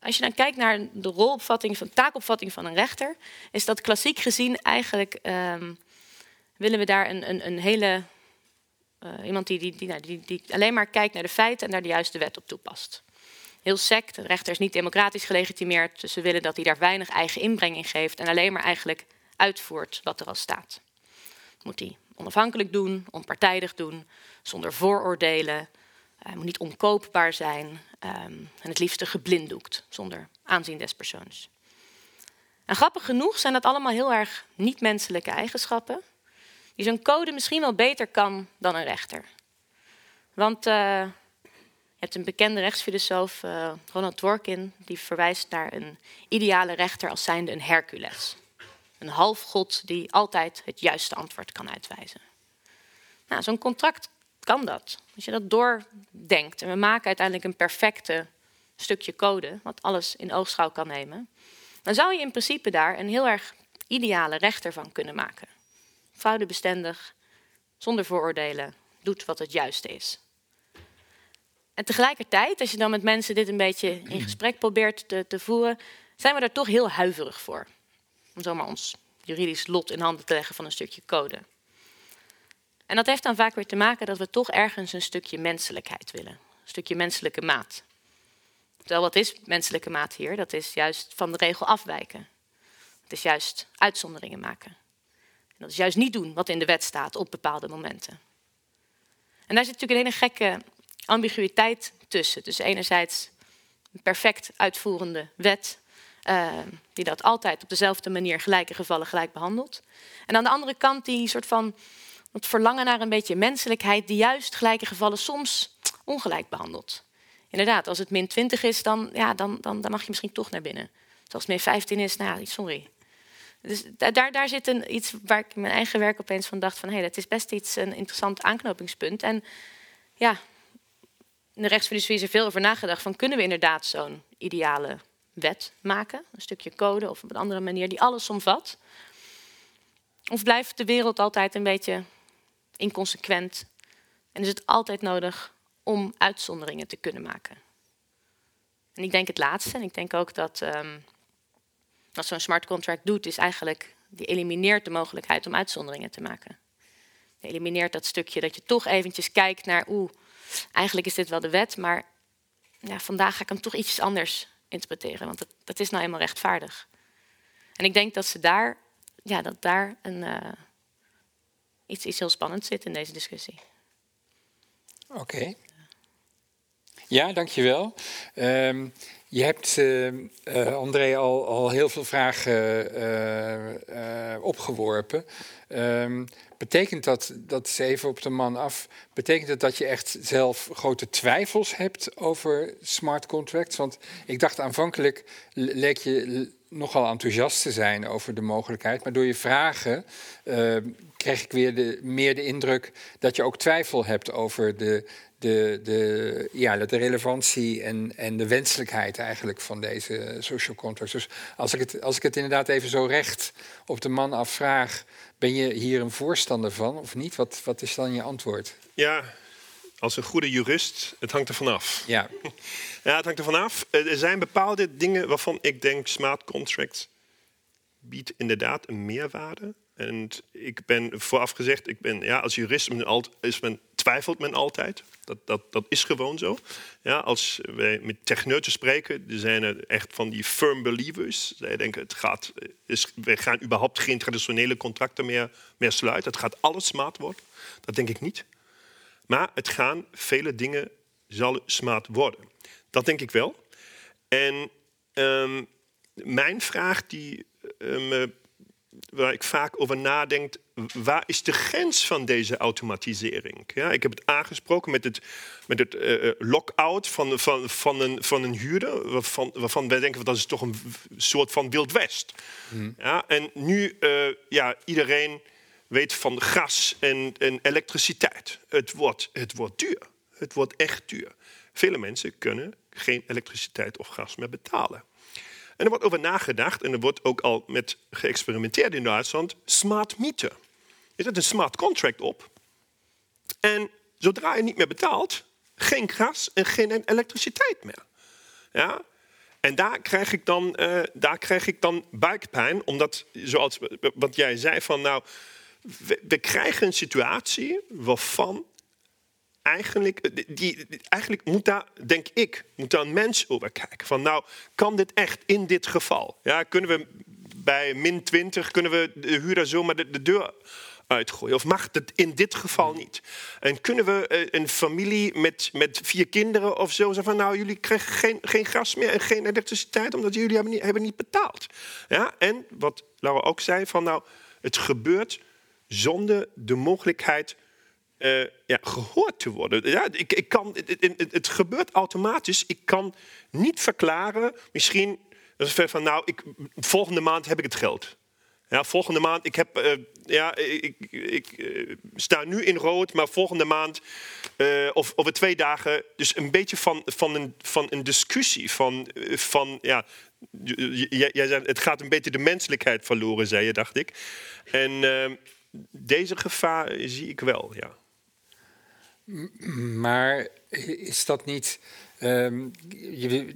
als je dan kijkt naar de rolopvatting, van taakopvatting van een rechter, is dat klassiek gezien eigenlijk um, willen we daar een, een, een hele. Uh, iemand die, die, die, nou, die, die alleen maar kijkt naar de feiten en daar de juiste wet op toepast. Heel sec, de rechter is niet democratisch gelegitimeerd, dus we willen dat hij daar weinig eigen inbreng in geeft en alleen maar eigenlijk uitvoert wat er al staat. Moet hij onafhankelijk doen, onpartijdig doen, zonder vooroordelen. Hij moet niet onkoopbaar zijn um, en het liefste geblinddoekt, zonder aanzien des persoons. En grappig genoeg zijn dat allemaal heel erg niet-menselijke eigenschappen, die zo'n code misschien wel beter kan dan een rechter. Want uh, je hebt een bekende rechtsfilosoof, uh, Ronald Dworkin, die verwijst naar een ideale rechter als zijnde een Hercules. Een halfgod die altijd het juiste antwoord kan uitwijzen. Nou, zo'n contract kan dat. Als je dat doordenkt en we maken uiteindelijk een perfecte stukje code, wat alles in oogschouw kan nemen, dan zou je in principe daar een heel erg ideale rechter van kunnen maken fraudebestendig, zonder vooroordelen, doet wat het juiste is. En tegelijkertijd, als je dan met mensen dit een beetje in gesprek probeert te, voeren, zijn we daar toch heel huiverig voor. Om zomaar ons juridisch lot in handen te leggen van een stukje code. En dat heeft dan vaak weer te maken dat we toch ergens een stukje menselijkheid willen. Een stukje menselijke maat. Terwijl wat is menselijke maat hier? Dat is juist van de regel afwijken. Het is juist uitzonderingen maken. En dat is juist niet doen wat in de wet staat op bepaalde momenten. En daar zit natuurlijk een hele gekke ambiguïteit tussen. Dus enerzijds een perfect uitvoerende wet, uh, die dat altijd op dezelfde manier gelijke gevallen gelijk behandelt. En aan de andere kant die soort van het verlangen naar een beetje menselijkheid, die juist gelijke gevallen soms ongelijk behandelt. Inderdaad, als het min 20 is, dan, ja, dan, dan, dan mag je misschien toch naar binnen. Als het min 15 is, nou ja, sorry. Dus daar, daar zit een, iets waar ik in mijn eigen werk opeens van dacht van... hé, hey, dat is best iets, een interessant aanknopingspunt. En ja, in de rechtsfilosofie is er veel over nagedacht van... kunnen we inderdaad zo'n ideale wet maken? Een stukje code of op een andere manier die alles omvat? Of blijft de wereld altijd een beetje inconsequent? En is het altijd nodig om uitzonderingen te kunnen maken? En ik denk het laatste. En ik denk ook dat um, wat zo'n smart contract doet, is eigenlijk die elimineert de mogelijkheid om uitzonderingen te maken. Die elimineert dat stukje dat je toch eventjes kijkt naar, oeh, eigenlijk is dit wel de wet, maar ja, vandaag ga ik hem toch iets anders interpreteren, want dat, dat is nou eenmaal rechtvaardig. En ik denk dat ze daar, ja, dat daar een, uh, iets, iets heel spannends zit in deze discussie. Oké. Ja, dankjewel. Um, je hebt, uh, André, al, al heel veel vragen uh, opgeworpen. Um, betekent dat, dat is even op de man af, betekent het dat je echt zelf grote twijfels hebt over smart contracts? Want ik dacht aanvankelijk leek je nogal enthousiast te zijn over de mogelijkheid, maar door je vragen kreeg ik weer de, meer de indruk dat je ook twijfel hebt over de, de, de, ja, de relevantie en, en de wenselijkheid eigenlijk van deze social contracts. Dus als ik, het, als ik het inderdaad even zo recht op de man afvraag, ben je hier een voorstander van of niet? Wat, wat is dan je antwoord? Ja, als een goede jurist, het hangt er vanaf. Ja. [LAUGHS] ja, het hangt er vanaf. Er zijn bepaalde dingen waarvan ik denk smart contracts biedt inderdaad een meerwaarde. En ik ben vooraf gezegd, ik ben, ja, als jurist is men, twijfelt men altijd. Dat, dat, dat is gewoon zo. Ja, als wij met techneuten spreken, er zijn er echt van die firm believers. Zij denken, het gaat, is, wij gaan überhaupt geen traditionele contracten meer, meer sluiten. Het gaat alles smart worden. Dat denk ik niet. Maar het gaan vele dingen zal smart worden. Dat denk ik wel. En um, mijn vraag die um, waar ik vaak over nadenk, waar is de grens van deze automatisering? Ja, ik heb het aangesproken met het, met het uh, lock-out van, van, van, een, van een huurder, waarvan, waarvan wij denken dat is toch een soort van Wild West. Hmm. Ja, en nu, uh, ja, iedereen weet van gas en, en elektriciteit. Het wordt, het wordt duur. Het wordt echt duur. Vele mensen kunnen geen elektriciteit of gas meer betalen. En er wordt over nagedacht en er wordt ook al met geëxperimenteerd in Duitsland. Smart meter. Je zet een smart contract op. En zodra je niet meer betaalt, geen gas en geen elektriciteit meer. Ja? En daar krijg ik dan, uh, daar krijg ik dan buikpijn, omdat, zoals wat jij zei, van nou, we krijgen een situatie waarvan eigenlijk, eh, die, eigenlijk moet daar, denk ik, moet daar een mens over kijken. Van nou, kan dit echt in dit geval? Ja, kunnen we bij min 20, kunnen we de huurder zomaar de, de deur uitgooien? Of mag het in dit geval niet? En kunnen we eh, een familie met, met vier kinderen of zo zeggen van nou, jullie krijgen geen, geen gas meer en geen elektriciteit omdat jullie hebben niet, hebben niet betaald. Ja, en wat Laura ook zei van nou, het gebeurt zonder de mogelijkheid uh, ja, gehoord te worden. Ja, ik, ik kan, het, gebeurt automatisch. Ik kan niet verklaren, misschien van nou, ik, volgende maand heb ik het geld. Ja, volgende maand, ik heb, uh, ja, ik, ik uh, sta nu in rood, maar volgende maand of over twee dagen. Dus een beetje van, van, een, van een discussie. Van, van ja, jij zei, het gaat een beetje de menselijkheid verloren, zei je, dacht ik. En deze gevaar zie ik wel, ja. Maar is dat niet Ehm, je,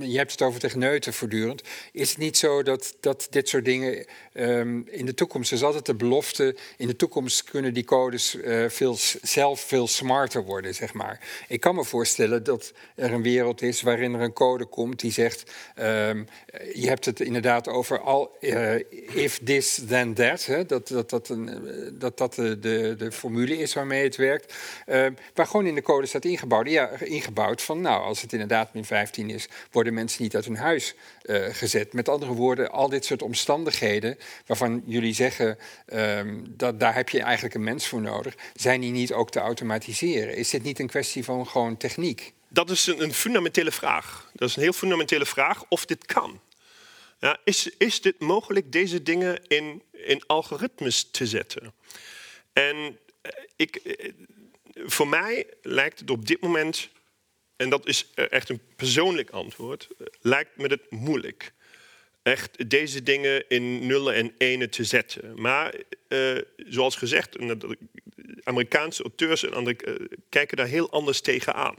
je, hebt het over techneuten voortdurend. Is het niet zo dat, dat dit soort dingen ehm, in de toekomst, is altijd de belofte, in de toekomst kunnen die codes uh, veel, zelf veel smarter worden, zeg maar. Ik kan me voorstellen dat er een wereld is waarin er een code komt die zegt, um, je hebt het inderdaad over al, uh, if this then that, hè, dat dat, dat, een, dat, dat de, de, formule is waarmee het werkt, waar gewoon in de code staat ingebouwd. Ja, ingebouwd van, nou, als het inderdaad min 15 is, worden mensen niet uit hun huis uh, gezet. Met andere woorden, al dit soort omstandigheden waarvan jullie zeggen, um, dat daar heb je eigenlijk een mens voor nodig, zijn die niet ook te automatiseren? Is dit niet een kwestie van gewoon techniek? Dat is een, een fundamentele vraag. Dat is een heel fundamentele vraag of dit kan. Ja, is, is dit mogelijk deze dingen in, in algoritmes te zetten? En eh, ik, eh, voor mij lijkt het op dit moment en dat is eh, echt een persoonlijk antwoord, lijkt me het moeilijk. Echt deze dingen in nullen en enen te zetten. Maar uh, zoals gezegd, Amerikaanse auteurs en anderen kijken daar heel anders tegenaan.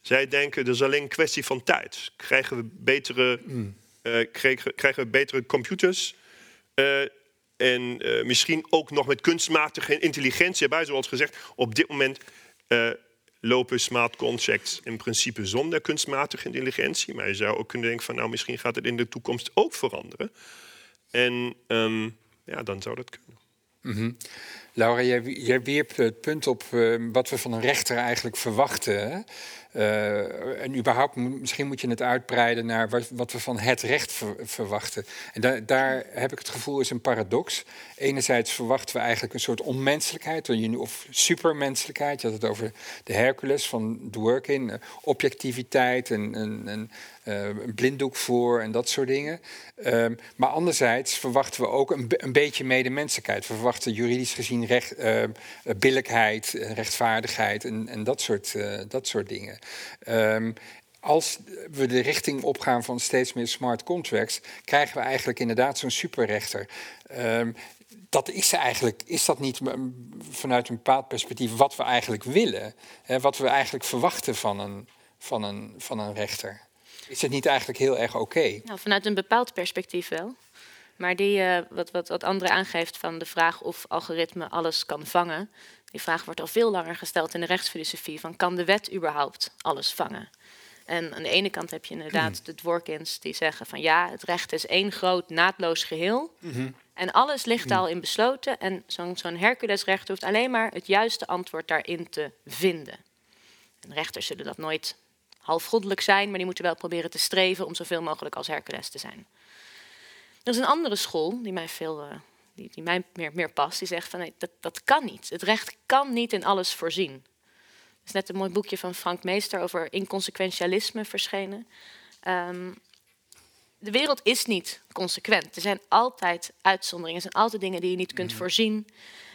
Zij denken, dat is alleen een kwestie van tijd. Krijgen we betere, mm. krijgen, krijgen, we betere computers? en misschien ook nog met kunstmatige intelligentie erbij, zoals gezegd. Op dit moment lopen smart contracts in principe zonder kunstmatige intelligentie. Maar je zou ook kunnen denken van nou misschien gaat het in de toekomst ook veranderen. En um, ja, dan zou dat kunnen. Mm Laura, jij, jij wierp het punt op uh, wat we van een rechter eigenlijk verwachten. Uh, en überhaupt, misschien moet je het uitbreiden naar wat, wat we van het recht verwachten. En da daar heb ik het gevoel is een paradox. Enerzijds verwachten we eigenlijk een soort onmenselijkheid, of supermenselijkheid. Je had het over de Hercules van Dworkin, eh, objectiviteit en, en, en een blinddoek voor en dat soort dingen. Um, maar anderzijds verwachten we ook een, een, beetje medemenselijkheid. We verwachten juridisch gezien recht, uh, billijkheid, rechtvaardigheid en, en dat, soort, uh, dat soort dingen. Um, als we de richting opgaan van steeds meer smart contracts, krijgen we eigenlijk inderdaad zo'n superrechter. Um, dat is eigenlijk, is dat niet vanuit een bepaald perspectief wat we eigenlijk willen? Hè, wat we eigenlijk verwachten van een, van een, van een rechter? Is het niet eigenlijk heel erg oké? Nou, vanuit een bepaald perspectief wel. Maar die, uh, wat, wat, wat André aangeeft van de vraag of algoritme alles kan vangen. Die vraag wordt al veel langer gesteld in de rechtsfilosofie. Van kan de wet überhaupt alles vangen? En aan de ene kant heb je inderdaad de Dworkins die zeggen van ja, het recht is één groot naadloos geheel. Mhm. En alles ligt al in besloten. En zo'n zo'n Herculesrecht hoeft alleen maar het juiste antwoord daarin te vinden. En rechters zullen dat nooit halfgoddelijk zijn, maar die moeten wel proberen te streven om zoveel mogelijk als Hercules te zijn. Er is een andere school die mij, veel, uh, die, die, mij meer, meer past, die zegt van nee, dat, dat kan niet. Het recht kan niet in alles voorzien. Er is net een mooi boekje van Frank Meester over inconsequentialisme verschenen. Um, de wereld is niet consequent. Er zijn altijd uitzonderingen, er zijn altijd dingen die je niet kunt mhm. voorzien.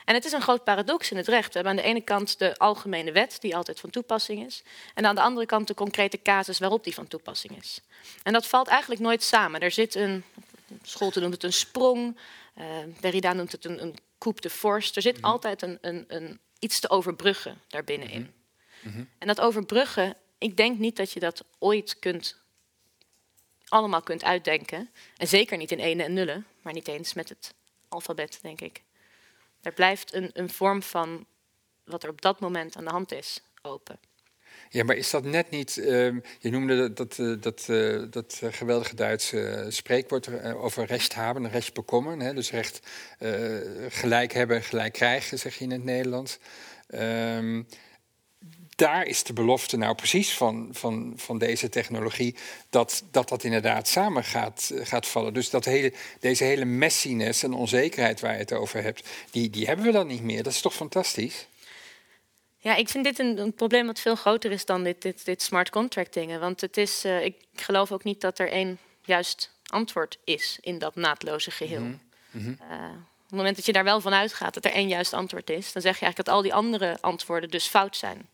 En het is een groot paradox in het recht. We hebben aan de ene kant de algemene wet, die altijd van toepassing is. En aan de andere kant de concrete casus waarop die van toepassing is. En dat valt eigenlijk nooit samen. Er zit een, Scholte noemt het een sprong, uh, Derrida noemt het een, een coupe de force. Er zit mhm. altijd een, een, een, iets te overbruggen daarbinnenin. Mm -hmm. En dat overbruggen, ik denk niet dat je dat ooit kunt allemaal kunt uitdenken. En zeker niet in ene en nullen, maar niet eens met het alfabet, denk ik. Er blijft een, een vorm van wat er op dat moment aan de hand is, open. Ja, maar is dat net niet. Uh, je noemde dat, dat, uh, dat, uh, dat geweldige Duitse spreekwoord over recht hebben, recht bekommen. Hè, dus recht gelijk hebben, gelijk krijgen, zeg je in het Nederlands. Um, daar is de belofte nou precies van, van, van deze technologie, dat, dat dat inderdaad samen gaat, gaat vallen. Dus dat hele, deze hele messiness en onzekerheid waar je het over hebt, die, die hebben we dan niet meer. Dat is toch fantastisch? Ja, ik vind dit een, een probleem wat veel groter is dan dit, dit, dit smart contract dingen. Want het is, uh, ik geloof ook niet dat er één juist antwoord is in dat naadloze geheel. Mm -hmm. uh, op het moment dat je daar wel van uitgaat dat er één juist antwoord is, dan zeg je eigenlijk dat al die andere antwoorden dus fout zijn.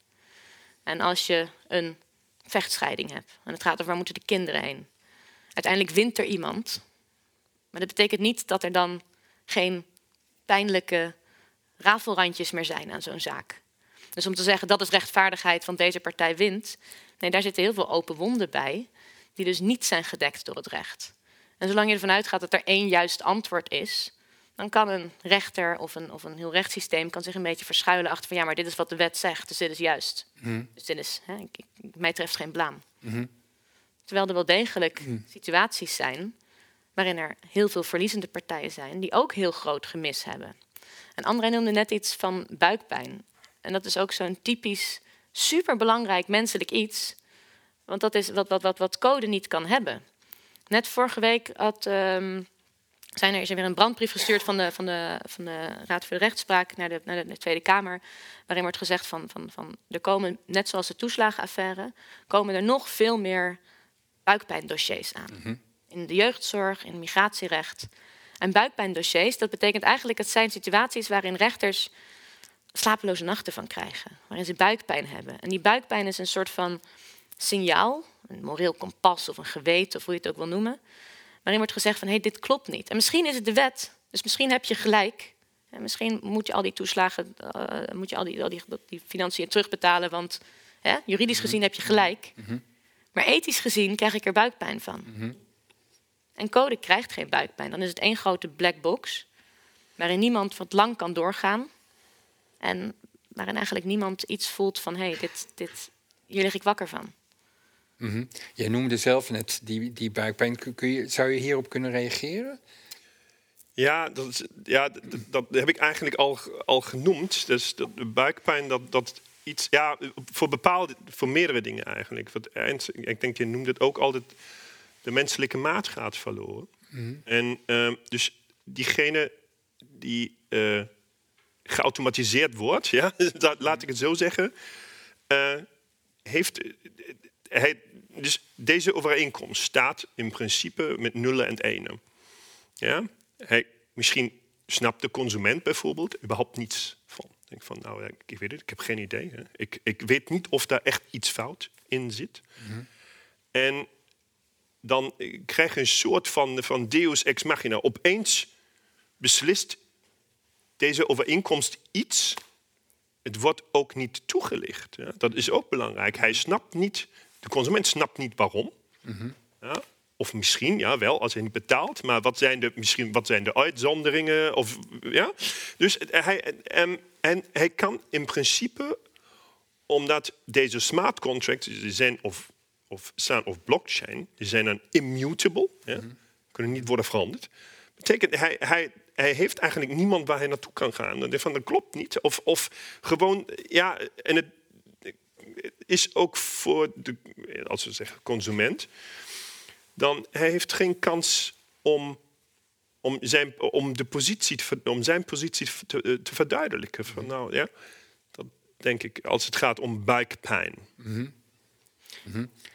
En als je een vechtscheiding hebt, en het gaat over waar moeten de kinderen heen. Uiteindelijk wint er iemand. Maar dat betekent niet dat er dan geen pijnlijke rafelrandjes meer zijn aan zo'n zaak. Dus om te zeggen dat is rechtvaardigheid, want deze partij wint, Nee, daar zitten heel veel open wonden bij, die dus niet zijn gedekt door het recht. En zolang je ervan uitgaat dat er één juist antwoord is, dan kan een rechter of een, of een heel rechtssysteem kan zich een beetje verschuilen achter van ja, maar dit is wat de wet zegt, dus dit is juist. Dus dit is, hè, ik, ik- mij treft geen blaam. Terwijl er wel degelijk situaties zijn waarin er heel veel verliezende partijen zijn die ook heel groot gemis hebben. En André noemde net iets van buikpijn. En dat is ook zo'n typisch superbelangrijk menselijk iets. Want dat is wat, wat, wat, wat code niet kan hebben. Net vorige week had, ehm, zijn er, is er weer een brandbrief gestuurd van de, van de, van de Raad voor de Rechtspraak naar de, naar de Tweede Kamer. Waarin wordt gezegd van, van, van er komen, net zoals de toeslagenaffaire, komen er nog veel meer buikpijndossiers aan. In de jeugdzorg, in migratierecht. En buikpijndossiers, dat betekent eigenlijk, het zijn situaties waarin rechters slapeloze nachten van krijgen. Waarin ze buikpijn hebben. En die buikpijn is een soort van signaal, een moreel kompas of een geweten, of hoe je het ook wil noemen. Waarin wordt gezegd van, hé, hey, dit klopt niet. En misschien is het de wet, dus misschien heb je gelijk. En misschien moet je al die toeslagen, eh, moet je al die, al die, die financiën terugbetalen, want hè, juridisch gezien heb je gelijk. Maar ethisch gezien krijg ik er buikpijn van. En code krijgt geen buikpijn. Dan is het één grote black box, waarin niemand wat lang kan doorgaan. En waarin eigenlijk niemand iets voelt van, hé, hey, dit, dit, hier lig ik wakker van. Mhm. Jij noemde zelf net die, die buikpijn. Kun, je, zou je hierop kunnen reageren? Ja, dat, is- ja dat, dat heb ik eigenlijk al, al genoemd. Dus dat, de buikpijn, dat, dat iets... Ja, voor bepaalde, voor meerdere dingen eigenlijk. Eind, ik denk, je noemde het ook altijd... De menselijke maat gaat verloren. En ehm, dus diegene die eh, geautomatiseerd wordt, ja, [LAUGHS] dat, laat ik het zo zeggen, eh, heeft eh, hij, dus deze overeenkomst staat in principe met nullen en enen. Ja? Hij, misschien snapt de consument bijvoorbeeld überhaupt niets van. Denk van, nou, ja, ik weet het, ik heb geen idee. Hè. Ik, ik weet niet of daar echt iets fout in zit. En dan eh, krijg je een soort van, van deus ex machina. Opeens beslist deze overeenkomst iets. Het wordt ook niet toegelicht. Ja. Dat is ook belangrijk. Hij snapt niet, de consument snapt niet waarom. Ja. Of misschien, ja, wel, als hij niet betaalt. Maar wat zijn de, misschien, wat zijn de uitzonderingen? Of, ja? Dus hij, en, en hij kan in principe, omdat deze smart contracts die zijn of, of staan of blockchain, die zijn dan immutable, ja? kunnen niet worden veranderd. Betekent, hij, hij, hij heeft eigenlijk niemand waar hij naartoe kan gaan. Dan denkt van, dat klopt niet. Of, of gewoon, ja, en het is ook voor de, als we zeggen, consument dan hij heeft geen kans om, om, zijn, om, de positie te, om zijn positie te, te verduidelijken. Van, nou, ja, dat denk ik als het gaat om buikpijn.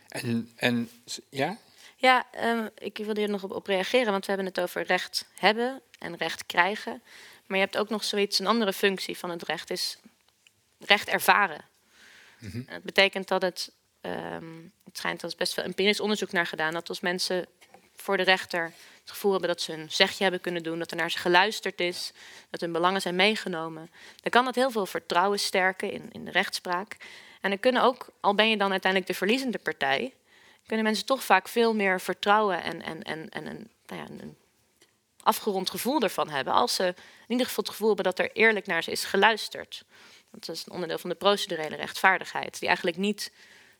En, en s- ja? Ja, ehm, ik wilde hier nog op, op reageren, want we hebben het over recht hebben en recht krijgen. Maar je hebt ook nog zoiets, een andere functie van het recht is recht ervaren. En Het betekent dat het, ehm, het schijnt, dat is best veel empirisch onderzoek naar gedaan, dat als mensen voor de rechter het gevoel hebben dat ze een zegje hebben kunnen doen, dat er naar ze geluisterd is, dat hun belangen zijn meegenomen, dan kan dat heel veel vertrouwen sterken in, in de rechtspraak. En dan kunnen ook, al ben je dan uiteindelijk de verliezende partij, kunnen mensen toch vaak veel meer vertrouwen en, en, en, en een, nou ja, een afgerond gevoel ervan hebben. Als ze in ieder geval het gevoel hebben dat er eerlijk naar ze is geluisterd. Dat is een onderdeel van de procedurele rechtvaardigheid. Die eigenlijk niet,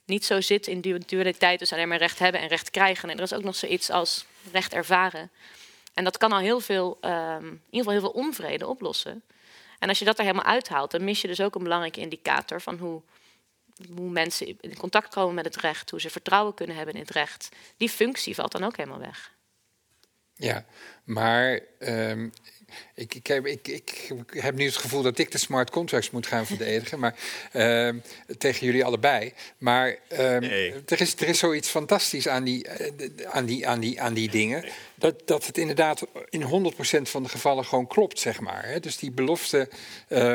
niet zo zit in du- dualiteit, dus alleen maar recht hebben en recht krijgen. En er is ook nog zoiets als recht ervaren. En dat kan al heel veel, ehm, in ieder geval heel veel onvrede oplossen. En als je dat er helemaal uithaalt, dan mis je dus ook een belangrijke indicator van hoe, hoe mensen in contact komen met het recht, hoe ze vertrouwen kunnen hebben in het recht. Die functie valt dan ook helemaal weg. Ja, maar ehm, ik, ik, heb, ik, ik heb nu het gevoel dat ik de smart contracts moet gaan verdedigen, maar ehm, tegen jullie allebei. Maar ehm, Nee. er, is, er is zoiets fantastisch aan die, eh, aan die, aan die, aan die dingen. Dat, dat het inderdaad in 100% van de gevallen gewoon klopt, zeg maar. Hè. Dus die belofte eh,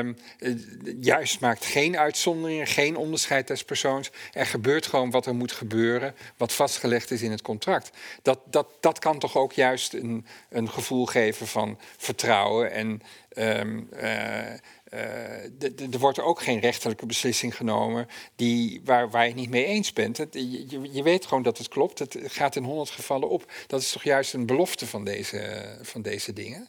juist maakt geen uitzonderingen, geen onderscheid des persoons. Er gebeurt gewoon wat er moet gebeuren, wat vastgelegd is in het contract. Dat, dat, dat kan toch ook juist een, een gevoel geven van vertrouwen en ehm, eh, eh, er wordt ook geen rechterlijke beslissing genomen die, waar, waar je het niet mee eens bent. Het, je, je, weet gewoon dat het klopt. Het gaat in honderd gevallen op. Dat is toch juist een belofte van deze, van deze dingen?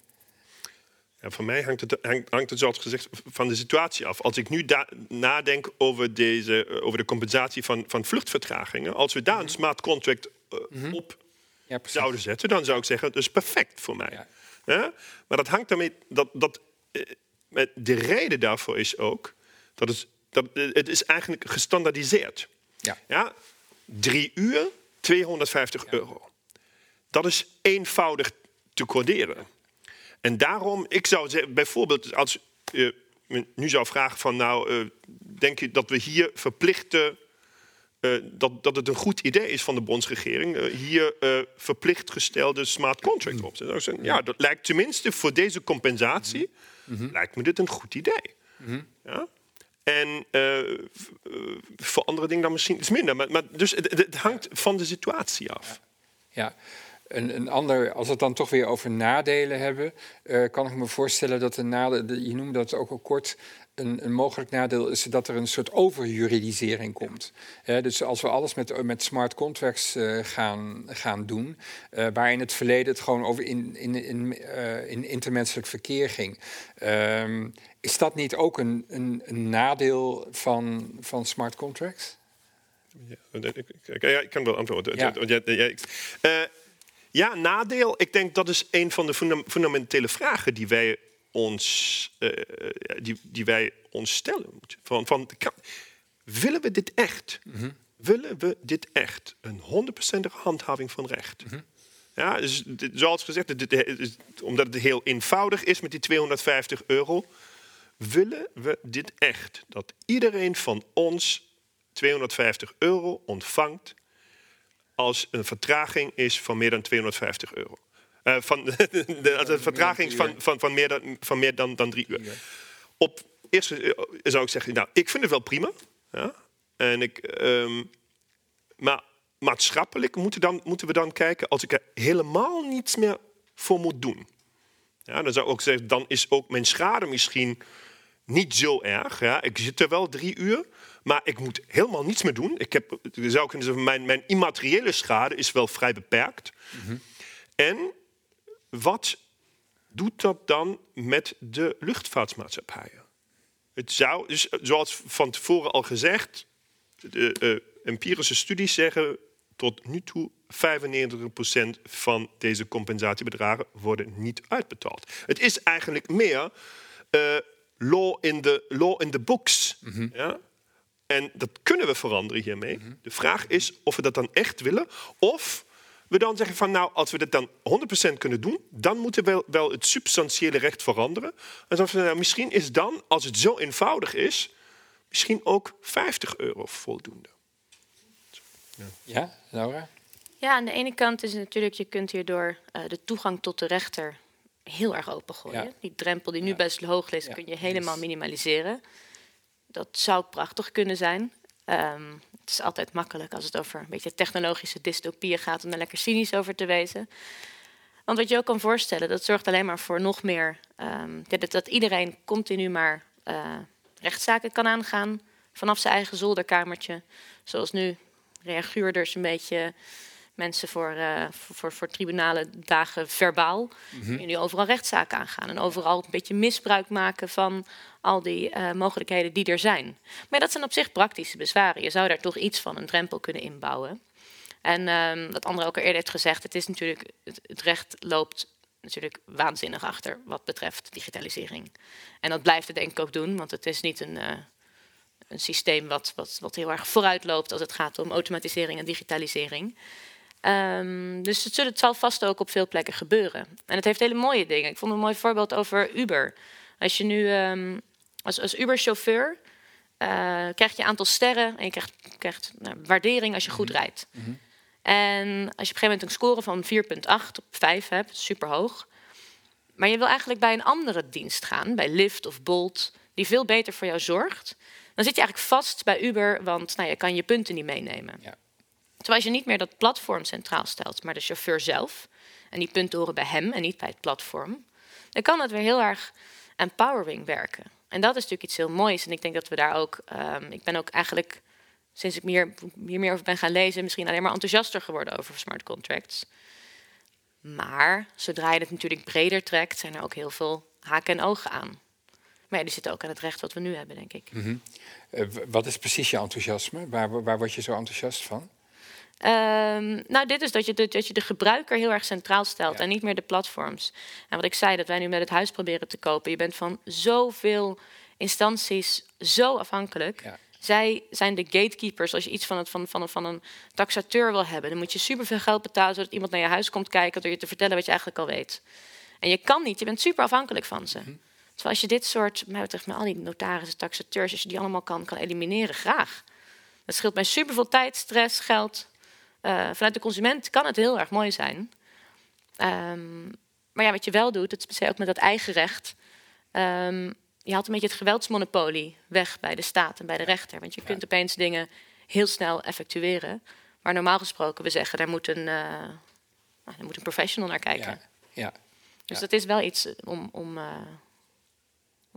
Ja, voor mij hangt het, hangt het, zoals gezegd, van de situatie af. Als ik nu nadenk over, deze, eh, over de compensatie van, van vluchtvertragingen, als we daar een mhm. smart contract uh, op ja, zouden zetten, dan zou ik zeggen, dat is perfect voor mij. Ja. Maar dat hangt daarmee, dat, dat, uh, de reden daarvoor is ook, dat het, dat, het is eigenlijk gestandaardiseerd. Ja. Ja? Drie uur, 250 euro. Dat is eenvoudig te coderen. En daarom, ik zou zeggen, bijvoorbeeld als je nu zou vragen van nou, uh, denk je dat we hier verplichte, uh, dat, dat het een goed idee is van de bondsregering, uh, hier verplicht gestelde smart contract op te zetten. Ja, dat lijkt tenminste voor deze compensatie, mm lijkt me dit een goed idee. Mm ja? En voor andere dingen dan misschien iets minder. Maar, maar dus het, het, hangt van de situatie af. ja. Een, een ander, als we het dan toch weer over nadelen hebben, uh, kan ik me voorstellen dat een nadeel, je noemde dat ook al kort, een, een, mogelijk nadeel is dat er een soort overjuridisering komt. dus als we alles met, met smart contracts uh, gaan, gaan doen, uh, waar in het verleden het gewoon over in, in, in, in intermenselijk verkeer ging, um, is dat niet ook een, een, een nadeel van, van smart contracts? Ja, ik, ik, ik kan wel antwoorden. Ja. Ja, ja, nadeel. Ik denk dat is een van de fundamentele vragen die wij ons, uh, die, die wij ons stellen. Van, van, willen we dit echt? Mm Willen we dit echt? Een 100% handhaving van recht. Mm -hmm. Ja, dus, zoals gezegd, dit, omdat het heel eenvoudig is met die 250 euro, willen we dit echt? Dat iedereen van ons 250 euro ontvangt als een vertraging is van meer dan 250 euro. Uh, van, [LAUGHS] de, vertraging van, van, van meer, dan, van meer dan, dan drie uur. Op eerste eh, zou ik zeggen, nou, ik vind het wel prima. Ja? En ik, um, maar maatschappelijk moeten, dan, moeten we dan kijken, als ik er helemaal niets meer voor moet doen. Ja, dan zou ik ook zeggen, dan is ook mijn schade misschien niet zo erg. Ja? Ik zit er wel drie uur, maar ik moet helemaal niets meer doen. Ik heb, zou kunnen zeggen, mijn, mijn immateriële schade is wel vrij beperkt. Mm En wat doet dat dan met de luchtvaartmaatschappijen? Het zou, dus, zoals van tevoren al gezegd, de uh, empirische studies zeggen tot nu toe 95% van deze compensatiebedragen worden niet uitbetaald. Het is eigenlijk meer uh, law, in the, law in the books. Mm -hmm. ja? En dat kunnen we veranderen hiermee. Mhm. De vraag is of we dat dan echt willen. Of we dan zeggen van nou, als we dit dan 100% kunnen doen, dan moeten we wel, het substantiële recht veranderen. En dan nou, misschien is dan, als het zo eenvoudig is, misschien ook 50 euro voldoende. Ja, ja Laura? Ja, aan de ene kant is het natuurlijk, je kunt hierdoor uh, de toegang tot de rechter heel erg opengooien. Die drempel die nu best hoog is, kun je helemaal minimaliseren dat zou prachtig kunnen zijn. Um, het is altijd makkelijk als het over een beetje technologische dystopieën gaat om er lekker cynisch over te wezen. Want wat je ook kan voorstellen, dat zorgt alleen maar voor nog meer. Um, dat, dat, iedereen continu maar uh, rechtszaken kan aangaan vanaf zijn eigen zolderkamertje. Zoals nu reaguurders een beetje mensen voor, uh, voor, voor, voor, tribunalen dagen verbaal. Mm -hmm. overal rechtszaken aangaan. En overal een beetje misbruik maken van al die uh, mogelijkheden die er zijn. Maar dat zijn op zich praktische bezwaren. Je zou daar toch iets van een drempel kunnen inbouwen. En um, wat André ook al eerder heeft gezegd, het is natuurlijk, het, het recht loopt natuurlijk waanzinnig achter wat betreft digitalisering. En dat blijft het denk ik ook doen, want het is niet een, uh, een systeem wat, wat, wat heel erg vooruit loopt als het gaat om automatisering en digitalisering. Um, dus het, het zal vast ook op veel plekken gebeuren. En het heeft hele mooie dingen. Ik vond een mooi voorbeeld over Uber. Als je nu um, als, als Uber-chauffeur uh, krijg je een aantal sterren en je krijgt, krijgt nou, waardering als je goed mhm. rijdt. Mm -hmm. En als je op een gegeven moment een score van 4,8 op 5 hebt, super hoog. Maar je wil eigenlijk bij een andere dienst gaan, bij Lyft of Bolt, die veel beter voor jou zorgt. Dan zit je eigenlijk vast bij Uber, want nou, je kan je punten niet meenemen. Ja. Terwijl je niet meer dat platform centraal stelt, maar de chauffeur zelf. En die punten horen bij hem en niet bij het platform. dan kan het weer heel erg empowering werken. En dat is natuurlijk iets heel moois. En ik denk dat we daar ook. ehm, ik ben ook eigenlijk sinds ik meer, hier meer over ben gaan lezen, misschien alleen maar enthousiaster geworden over smart contracts. Maar zodra je het natuurlijk breder trekt, zijn er ook heel veel haken en ogen aan. Maar die zitten ook aan het recht wat we nu hebben, denk ik. Eh, w- wat is precies je enthousiasme? Waar, waar word je zo enthousiast van? Ehm, nou, dit is dat je, de, dat je de gebruiker heel erg centraal stelt Ja. en niet meer de platforms. En wat ik zei, dat wij nu met het huis proberen te kopen. Je bent van zoveel instanties zo afhankelijk. Ja. Zij zijn de gatekeepers. Als je iets van, het, van, van, een- van een taxateur wil hebben, dan moet je superveel geld betalen zodat iemand naar je huis komt kijken door je te vertellen wat je eigenlijk al weet. En je kan niet, je bent super afhankelijk van ze. Terwijl als je dit soort, mij betreft, met al die notarissen, taxateurs, als je die allemaal kan, kan elimineren, graag. Dat scheelt mij superveel tijd, stress, geld. Eh, vanuit de consument kan het heel erg mooi zijn. Ehm, maar ja, wat je wel doet, dat is ook met dat eigen recht. ehm, je haalt een beetje het geweldsmonopolie weg bij de staat en bij de rechter. Want je kunt opeens dingen heel snel effectueren. Maar normaal gesproken, we zeggen, daar moet een, eh, nou, daar moet een professional naar kijken. Ja, ja. Dus Ja. dat is wel iets om, om, eh,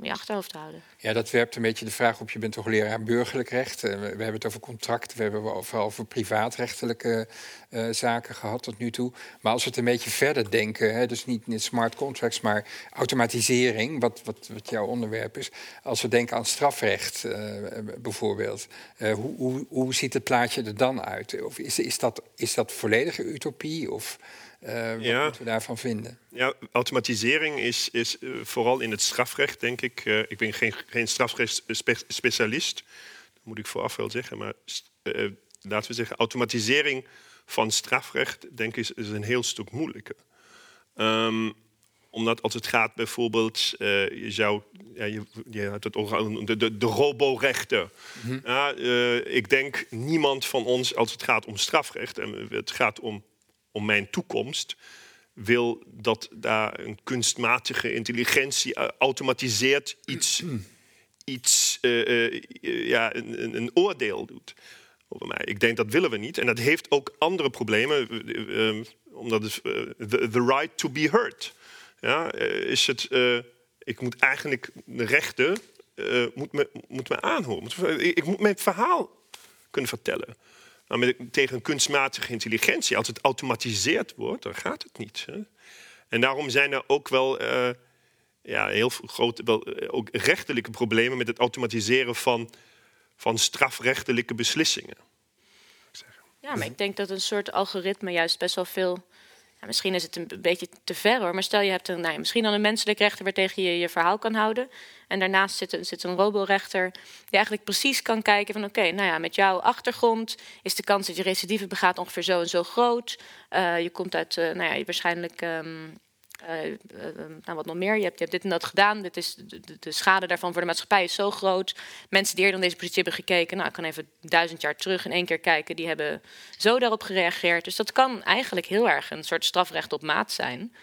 om je achterhoofd te houden. ja, dat werpt een beetje de vraag op. Je bent toch leraar burgerlijk recht. Eh, we, hebben het over contracten, we hebben het over, over privaatrechtelijke eh, zaken gehad tot nu toe. Maar als we het een beetje verder denken, hè, dus niet, niet smart contracts, maar automatisering, wat, wat, wat jouw onderwerp is. Als we denken aan strafrecht eh, bijvoorbeeld, hoe, hoe, hoe ziet het plaatje er dan uit? Of is, is, dat, is dat volledige utopie? Of eh, wat Ja. moeten we daarvan vinden? Ja, automatisering is, is eh, vooral in het strafrecht, denk ik. eh, ik ben geen, geen strafrechtsspecialist, dat moet ik vooraf wel zeggen. Maar laten we zeggen, automatisering van strafrecht, denk ik, is, is een heel stuk moeilijker. Ehm, omdat als het gaat bijvoorbeeld, je zou, ja, je, je had het over de, de, de roborechter. Ja, eh, ik denk niemand van ons, als het gaat om strafrecht en het gaat om, om mijn toekomst, wil dat daar een kunstmatige intelligentie eh, automatiseert iets, iets eh, eh, ja, een, een- oordeel doet. Ik denk dat willen we niet. En dat heeft ook andere problemen, eh, omdat het the, the right to be heard. Ja, is het, ik moet eigenlijk de rechter eh, moet me, moet me aanhoren. Ik moet mijn verhaal kunnen vertellen. Maar met, tegen kunstmatige intelligentie, als het automatiseerd wordt, dan gaat het niet. Hè? En daarom zijn er ook wel eh, ja, heel grote, wel, eh, ook rechterlijke problemen met het automatiseren van, van strafrechtelijke beslissingen. Ja, maar ik denk dat een soort algoritme juist best wel veel. Ja, misschien is het een beetje te ver hoor, maar stel je hebt een, nou misschien dan een menselijk rechter waar tegen je je verhaal kan houden. En daarnaast zit, een- zit een roborechter die eigenlijk precies kan kijken van oké, nou ja, met jouw achtergrond is de kans dat je recidive begaat ongeveer zo en zo groot. Eh, je komt uit, eh, nou ja, waarschijnlijk. ehm, eh, eh, nou, wat nog meer. Je hebt, je hebt dit en dat gedaan. Dit is, de, de- de schade daarvan voor de maatschappij is zo groot. Mensen die eerder naar deze positie hebben gekeken, nou, ik kan even duizend jaar terug in één keer kijken, die hebben zo daarop gereageerd. Dus dat kan eigenlijk heel erg een soort strafrecht op maat zijn.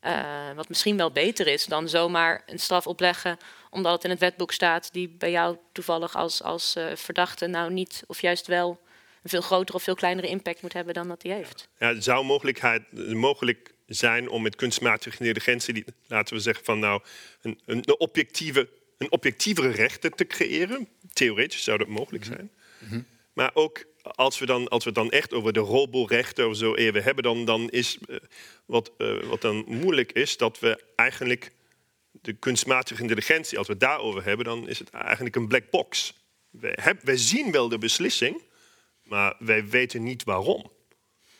Eh, wat misschien wel beter is dan zomaar een straf opleggen omdat het in het wetboek staat, die bij jou toevallig als, als eh, verdachte nou niet of juist wel een veel grotere of veel kleinere impact moet hebben dan dat die heeft. Ja, het zou mogelijkheid, mogelijk zijn om met kunstmatige intelligentie, die, laten we zeggen van nou, een, een, objectieve, een objectievere rechten te creëren. Theoretisch zou dat mogelijk zijn. Maar ook als we, dan, als we het dan echt over de roborechten of zo even hebben, dan, dan is eh, wat, eh, wat dan moeilijk is, dat we eigenlijk de kunstmatige intelligentie, als we het daarover hebben, dan is het eigenlijk een black box. Wij, heb, wij zien wel de beslissing, maar wij weten niet waarom.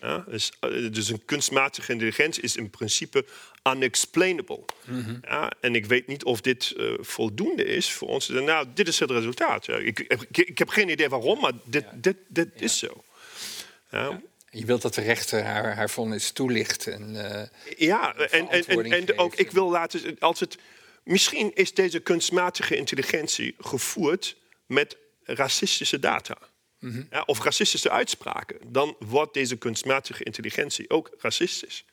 Ja, dus, eh, dus een kunstmatige intelligentie is in principe unexplainable. ja, en ik weet niet of dit eh, voldoende is voor ons. Nou, dit is het resultaat. Ja, ik, ik, ik heb geen idee waarom, maar dit, dit, dit is zo. Ja, Je wilt dat de rechter haar, haar vonnis toelicht. En, eh, Ja, en, en, en, en ook, ik wil laten als het. Misschien is deze kunstmatige intelligentie gevoerd met racistische data. Ja, of racistische uitspraken. Dan wordt deze kunstmatige intelligentie ook racistisch.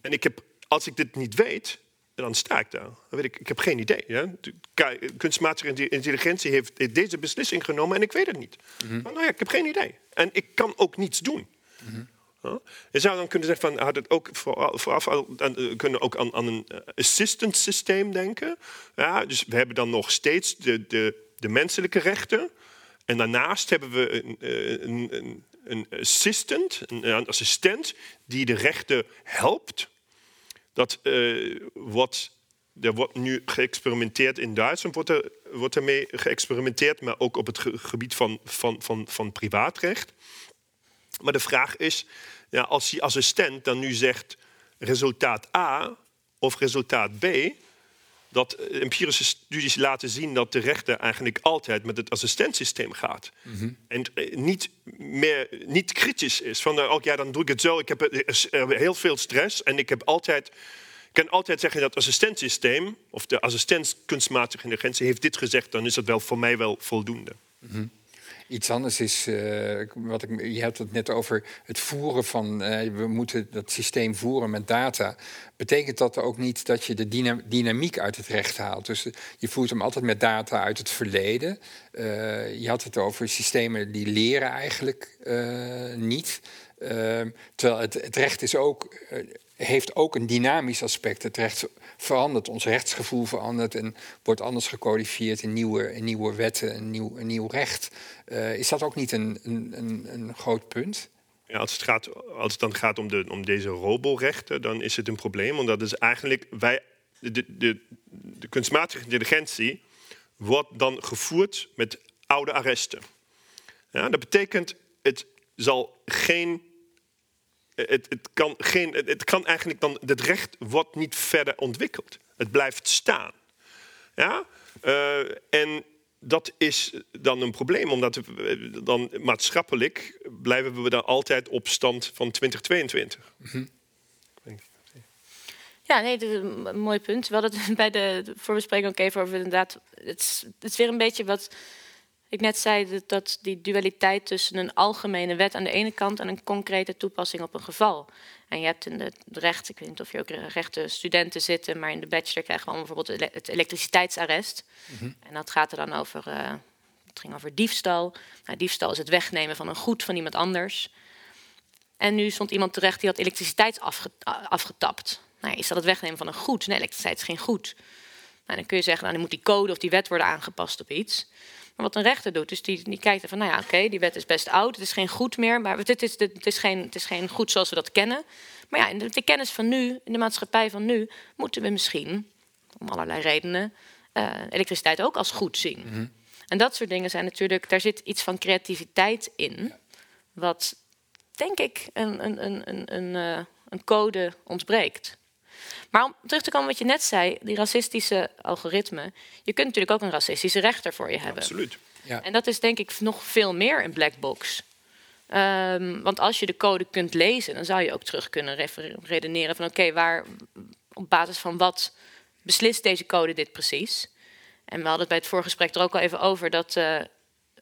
En ik heb, als ik dit niet weet, dan sta ik daar. Dan weet ik, ik heb geen idee. De kunstmatige intelligentie heeft deze beslissing genomen en ik weet het niet. Maar nou ja, ik heb geen idee. En ik kan ook niets doen. Je zou dan kunnen zeggen van had het ook vooraf uh, kunnen ook aan, aan een assistant systeem denken. Ja, dus we hebben dan nog steeds de, de, de menselijke rechten. En daarnaast hebben we een, een, een, een assistant, een, assistent die de rechten helpt. Dat uh, wat er wordt nu geëxperimenteerd in Duitsland, wordt er, wordt ermee geëxperimenteerd, maar ook op het gebied van, van, van, van privaatrecht. Maar de vraag is, ja, als die assistent dan nu zegt resultaat A of resultaat B, dat empirische studies laten zien dat de rechter eigenlijk altijd met het assistentsysteem gaat. Mhm. En eh, niet meer niet kritisch is. Van, oh ja, dan doe ik het zo. Ik heb heel veel stress en ik heb altijd kan altijd zeggen dat het assistentsysteem, of de assistent kunstmatige intelligentie, heeft dit gezegd, dan is dat wel voor mij wel voldoende. Mm Iets anders is, uh, wat ik, je hebt het net over het voeren van, uh, we moeten dat systeem voeren met data. Betekent dat ook niet dat je de dynamiek uit het recht haalt? Dus je voert hem altijd met data uit het verleden. Je had het over systemen die leren eigenlijk niet. terwijl het, het, recht is ook heeft ook een dynamisch aspect. Het recht verandert, ons rechtsgevoel verandert en wordt anders gecodifieerd in nieuwe, in nieuwe wetten, een nieuw, een nieuw recht. Uh, is dat ook niet een, een, een, een groot punt? Ja, als, het gaat, als het dan gaat om, de, om deze roborechten, dan is het een probleem. Omdat is eigenlijk wij, de, de, de kunstmatige intelligentie wordt dan gevoerd met oude arresten. Ja, dat betekent, het zal geen het, het, kan geen, het kan eigenlijk dan, het recht wordt niet verder ontwikkeld. Het blijft staan. Ja? Uh, en dat is dan een probleem, omdat we, dan maatschappelijk blijven we dan altijd op stand van 2022. Mm Ja, nee, dat is een mooi punt. We hadden het [LAUGHS] bij de voorbespreking ook even over inderdaad. Het is, het is weer een beetje wat ik net zei dat die dualiteit tussen een algemene wet aan de ene kant en een concrete toepassing op een geval. En je hebt in het recht, ik weet niet of je ook rechten studenten zitten, maar in de bachelor krijgen we bijvoorbeeld het elektriciteitsarrest. Mhm. En dat gaat er dan over, uh, het ging over diefstal. Nou, diefstal is het wegnemen van een goed van iemand anders. En nu stond iemand terecht die had elektriciteit afgetapt. Nou, is dat het wegnemen van een goed? Nee, elektriciteit is geen goed. Nou, dan kun je zeggen, nou, dan moet die code of die wet worden aangepast op iets. Maar wat een rechter doet, dus die, die kijkt van, nou ja, oké, die wet is best oud, het is geen goed meer, maar het is, het, is geen, het is geen goed zoals we dat kennen. Maar ja, in de, kennis van nu, in de maatschappij van nu, moeten we misschien, om allerlei redenen, uh, elektriciteit ook als goed zien. Mhm. En dat soort dingen zijn natuurlijk, daar zit iets van creativiteit in, wat denk ik een, een, een, een, een, uh, een code ontbreekt. Maar om terug te komen wat je net zei, die racistische algoritme. Je kunt natuurlijk ook een racistische rechter voor je hebben. Absoluut. Ja. En dat is denk ik nog veel meer een black box. Um, want als je de code kunt lezen, dan zou je ook terug kunnen redeneren van oké, waar op basis van wat beslist deze code dit precies? En we hadden het bij het voorgesprek er ook al even over dat uh,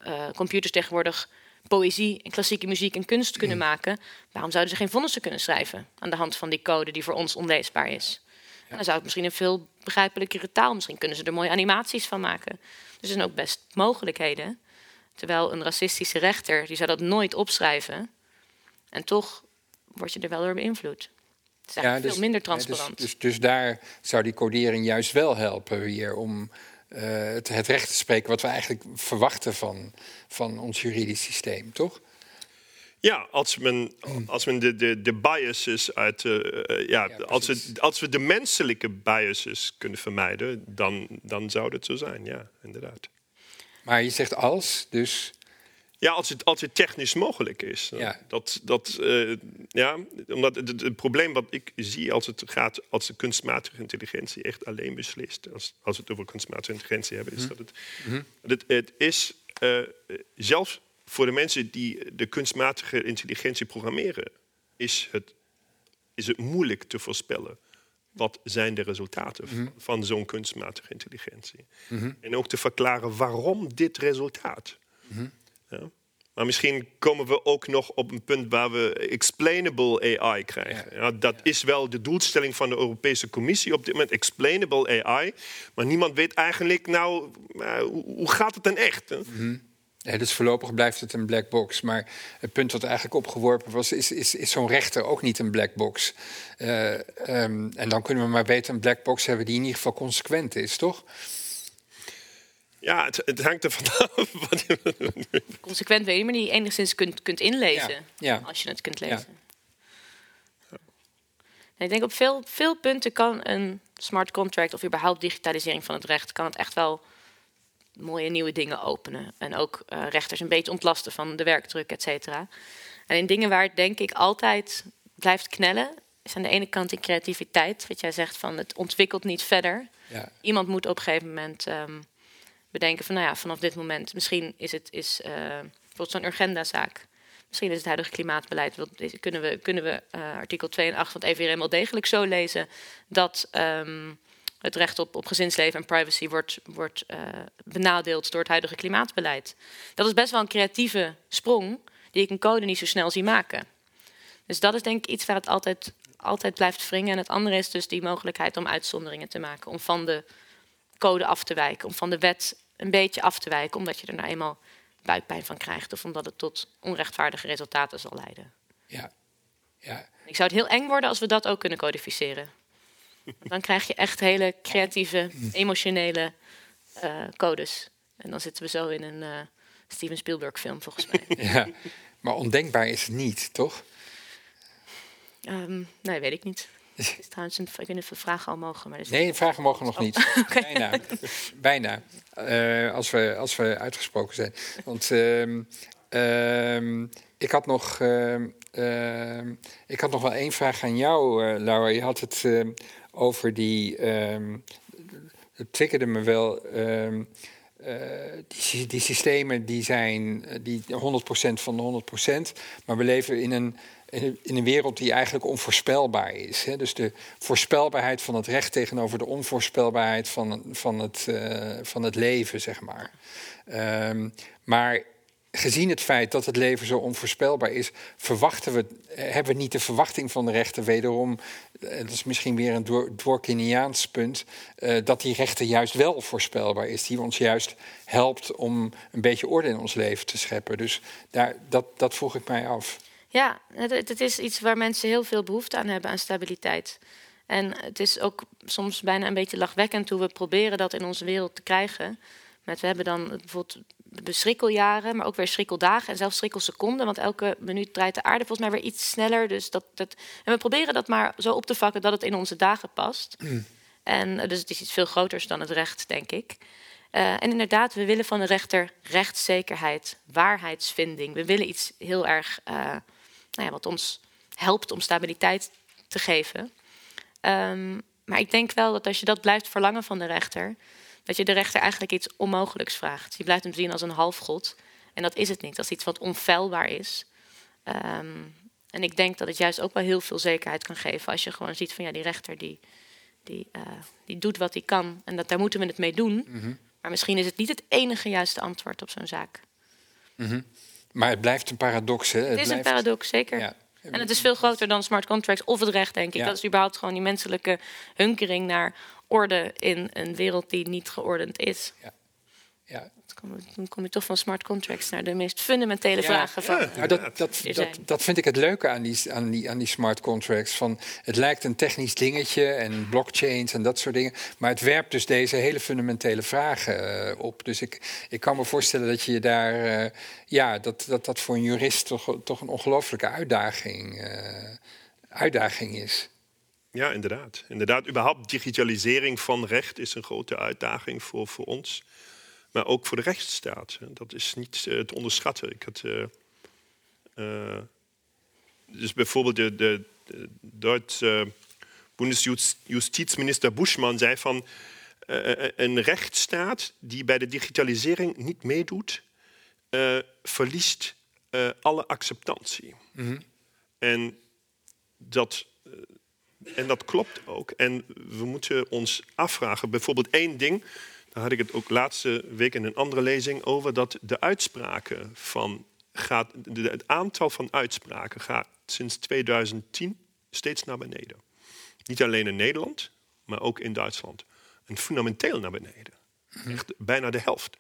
uh, computers tegenwoordig poëzie en klassieke muziek en kunst kunnen mm. maken, waarom zouden ze geen vonnissen kunnen schrijven aan de hand van die code die voor ons onleesbaar is? Ja. Dan zou het misschien een veel begrijpelijkere taal, misschien kunnen ze er mooie animaties van maken. Dus er zijn ook best mogelijkheden. Terwijl een racistische rechter, die zou dat nooit opschrijven. En toch word je er wel door beïnvloed. Het is ja, dus, veel minder transparant. dus, dus, dus, daar zou die codering juist wel helpen weer om het, het, recht te spreken wat we eigenlijk verwachten van, van ons juridisch systeem, toch? Ja, als men, als men de, de, de biases uit. Uh, ja, ja als, we, als we de menselijke biases kunnen vermijden, dan, dan zou dat zo zijn, ja, inderdaad. Maar je zegt als, dus. Ja, als het, als het technisch mogelijk is. Ja. Dat, dat, uh, ja, omdat het, het, probleem wat ik zie als het gaat, als de kunstmatige intelligentie echt alleen beslist, als, als we het over kunstmatige intelligentie hebben, is mhm. dat het, het, het is uh, zelfs voor de mensen die de kunstmatige intelligentie programmeren, is het, is het moeilijk te voorspellen. Wat zijn de resultaten mm van zo'n kunstmatige intelligentie? Mhm. En ook te verklaren waarom dit resultaat. Ja. Maar misschien komen we ook nog op een punt waar we explainable AI krijgen. Ja. dat is wel de doelstelling van de Europese Commissie op dit moment, explainable AI. Maar niemand weet eigenlijk, nou, uh, hoe gaat het dan echt? Mhm. Nee, dus voorlopig blijft het een black box. Maar het punt wat eigenlijk opgeworpen was, is, is, is zo'n rechter ook niet een black box? Uh, um, en dan kunnen we maar beter een black box hebben die in ieder geval consequent is, toch? Ja, het, het hangt er vanaf. [LAUGHS] consequent weet je, maar die je enigszins kunt, kunt inlezen. Ja. Ja. Als je het kunt lezen. Ja. ik denk op veel, veel punten kan een smart contract of überhaupt digitalisering van het recht, kan het echt wel mooie nieuwe dingen openen. En ook uh, rechters een beetje ontlasten van de werkdruk, et cetera. En in dingen waar het denk ik altijd blijft knellen, is aan de ene kant die creativiteit. Wat jij zegt van het ontwikkelt niet verder. Ja. Iemand moet op een gegeven moment um, bedenken van nou ja, vanaf dit moment, misschien is het is, uh, bijvoorbeeld zo'n urgendazaak. Misschien is het huidige klimaatbeleid, kunnen we, kunnen we uh, artikel 2 en 8 van het EVRM wel degelijk zo lezen dat um, het recht op, op gezinsleven en privacy wordt, wordt uh, benadeeld door het huidige klimaatbeleid. Dat is best wel een creatieve sprong die ik een code niet zo snel zie maken. Dus dat is denk ik iets waar het altijd, altijd blijft wringen. En het andere is dus die mogelijkheid om uitzonderingen te maken. Om van de code af te wijken. Om van de wet een beetje af te wijken. Omdat je er nou eenmaal buikpijn van krijgt. Of omdat het tot onrechtvaardige resultaten zal leiden. Ja. ja. Ik zou het heel eng worden als we dat ook kunnen codificeren. Dan krijg je echt hele creatieve, emotionele uh, codes. En dan zitten we zo in een uh, Steven Spielberg film, volgens mij. [LAUGHS] ja, maar ondenkbaar is het niet, toch? Um, nee, weet ik niet. [LAUGHS] Is trouwens een, ik weet niet of we vragen al mogen. Maar nee, vragen mogen nog oh, niet. [LAUGHS] okay. Bijna. Bijna. Uh, als, we, als we uitgesproken zijn. Want uh, uh, ik had nog uh, ik had nog wel één vraag aan jou, uh, Laura. Je had het over die. Het triggerde me wel. Um, die, die, systemen die zijn die 100% van de 100%. Maar we leven in een, in een wereld die eigenlijk onvoorspelbaar is. Hè? Dus de voorspelbaarheid van het recht tegenover de onvoorspelbaarheid van, van, het, van het leven, zeg maar. Um, maar gezien het feit dat het leven zo onvoorspelbaar is, verwachten we, hebben we niet de verwachting van de rechter wederom, eh, dat is misschien weer een Dworkiniaans punt, dat die rechter juist wel voorspelbaar is, die ons juist helpt om een beetje orde in ons leven te scheppen. Dus daar, dat, dat vroeg ik mij af. Ja, het, het is iets waar mensen heel veel behoefte aan hebben, aan stabiliteit. En het is ook soms bijna een beetje lachwekkend hoe we proberen dat in onze wereld te krijgen. Met, we hebben dan bijvoorbeeld de schrikkeljaren, maar ook weer schrikkeldagen en zelfs schrikkelseconden. Want elke minuut draait de aarde volgens mij weer iets sneller. Dus dat, dat, en we proberen dat maar zo op te vakken dat het in onze dagen past. Mm. En dus het is iets veel groters dan het recht, denk ik. Uh, en inderdaad, we willen van de rechter rechtszekerheid, waarheidsvinding. We willen iets heel erg uh, nou ja, wat ons helpt om stabiliteit te geven. Um, maar ik denk wel dat als je dat blijft verlangen van de rechter, dat je de rechter eigenlijk iets onmogelijks vraagt. Je blijft hem zien als een halfgod. En dat is het niet. Dat is iets wat onfeilbaar is. Um, en ik denk dat het juist ook wel heel veel zekerheid kan geven. Als je gewoon ziet van ja, die rechter die, die, uh, die doet wat hij kan. En dat, daar moeten we het mee doen. Mm -hmm. Maar misschien is het niet het enige juiste antwoord op zo'n zaak. Mm -hmm. Maar het blijft een paradox, hè? Het, het is blijft... een paradox, zeker. Ja. En het is veel groter dan smart contracts of het recht, denk ik. Ja. Dat is überhaupt gewoon die menselijke hunkering naar orde in een wereld die niet geordend is. Ja. Ja. Dan kom je toch van smart contracts naar de meest fundamentele vragen van. Ja, dat, dat, dat, dat, vind ik het leuke aan die, aan, die, aan die smart contracts. Van, het lijkt een technisch dingetje en blockchains en dat soort dingen. Maar het werpt dus deze hele fundamentele vragen uh, op. Dus ik, ik kan me voorstellen dat je daar. Uh, ja, dat, dat dat voor een jurist toch, toch een ongelooflijke uitdaging, uh, uitdaging is. Ja, inderdaad. Inderdaad, überhaupt digitalisering van recht is een grote uitdaging voor, voor ons. Maar ook voor de rechtsstaat. Dat is niet uh, te onderschatten. Ik had, uh, uh, dus bijvoorbeeld de, de, de Duitse Bundesjustizminister Buschmann zei van... een rechtsstaat die bij de digitalisering niet meedoet... verliest alle acceptantie. Mm -hmm. En dat en dat klopt ook. En we moeten ons afvragen, bijvoorbeeld één ding, daar had ik het ook laatste week in een andere lezing over, dat de uitspraken van gaat, het aantal van uitspraken gaat sinds 2010 steeds naar beneden. Niet alleen in Nederland, maar ook in Duitsland. En fundamenteel naar beneden. Echt bijna de helft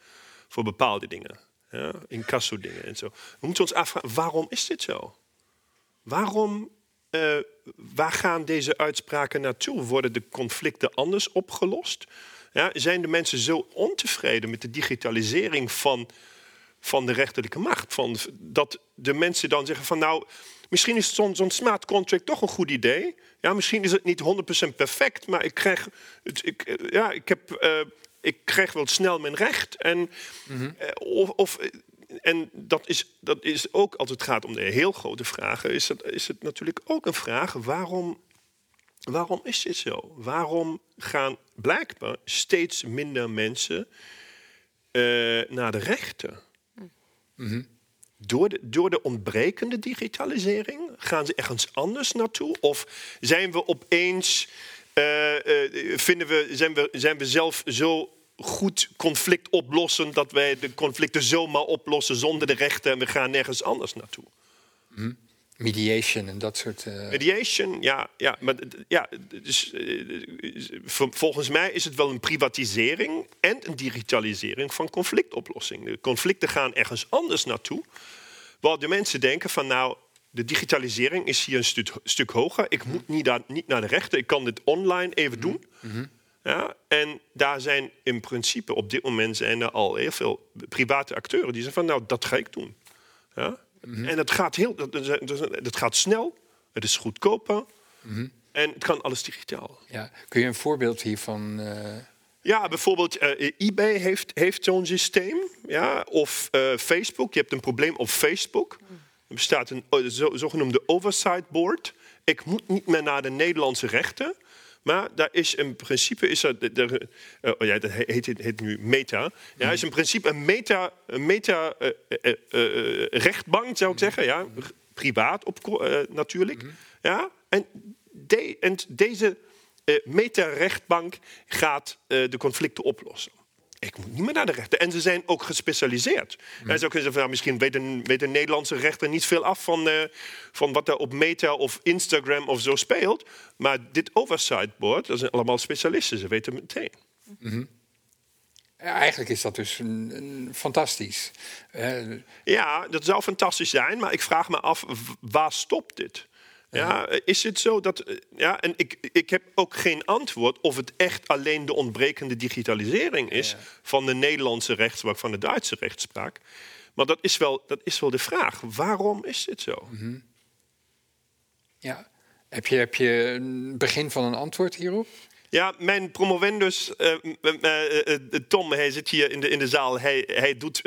voor bepaalde dingen. Ja, incasso dingen en zo. We moeten ons afvragen, waarom is dit zo? Waarom, eh, waar gaan deze uitspraken naartoe? Worden de conflicten anders opgelost? Ja, zijn de mensen zo ontevreden met de digitalisering van, van de rechterlijke macht? Van, dat de mensen dan zeggen van nou, misschien is zo'n zo'n smart contract toch een goed idee. Ja, misschien is het niet 100% perfect, maar ik krijg, het, ik, eh, ja, ik, heb, eh, ik krijg wel snel mijn recht. En, eh, of, of, en dat, is, dat is ook, als het gaat om de heel grote vragen, is het, is het natuurlijk ook een vraag waarom Waarom is dit zo? Waarom gaan blijkbaar steeds minder mensen eh, naar de rechter? Door de, door de ontbrekende digitalisering gaan ze ergens anders naartoe? Of zijn we opeens, eh, eh, vinden we, zijn, we, zijn we zelf zo goed conflict oplossen dat wij de conflicten zomaar oplossen zonder de rechter en we gaan nergens anders naartoe? Mediation en dat soort... eh, Mediation, ja, ja, maar ja, dus, eh, vol- volgens mij is het wel een privatisering en een digitalisering van conflictoplossing. De conflicten gaan ergens anders naartoe, waar de mensen denken van nou, de digitalisering is hier een stuk, stuk hoger. Ik moet niet, daar, niet naar de rechter, ik kan dit online even doen. Ja, en daar zijn in principe op dit moment zijn er al heel veel private acteuren die zeggen van nou, dat ga ik doen. Ja? En dat gaat, heel, dat, gaat snel, het is goedkoper en het kan alles digitaal. ja. Kun je een voorbeeld hiervan... eh, Ja, bijvoorbeeld eh, eBay heeft, heeft zo'n systeem. Ja? Of eh, Facebook, je hebt een probleem op Facebook. Er bestaat een zo, zogenoemde oversight board. Ik moet niet meer naar de Nederlandse rechter. Maar daar is in principe is er, eh, oh ja, dat heet, nu Meta. Ja, is in principe een Meta, een meta eh, eh, rechtbank zou ik zeggen. Ja, privaat op, natuurlijk. Ja, en, de, en deze Meta-rechtbank gaat de conflicten oplossen. Ik moet niet meer naar de rechter. En ze zijn ook gespecialiseerd. Van, nou, misschien weet een, weet een Nederlandse rechter niet veel af van, eh, van wat er op Meta of Instagram of zo speelt. Maar dit oversight board, dat zijn allemaal specialisten. Ze weten meteen. ja, eigenlijk is dat dus een, een fantastisch. Eh, Ja, dat zou fantastisch zijn, maar ik vraag me af, waar stopt dit? Ja, eh, is het zo dat. eh, Ja, en ik, ik heb ook geen antwoord of het echt alleen de ontbrekende digitalisering is van de Nederlandse rechtspraak, van de Duitse rechtspraak. Maar dat is wel, dat is wel de vraag. Waarom is dit zo? ja. Heb je, heb je een begin van een antwoord hierop? Ja, mijn promovendus, eh, eh, eh, Tom, hij zit hier in de, in de zaal. Hij, hij, doet,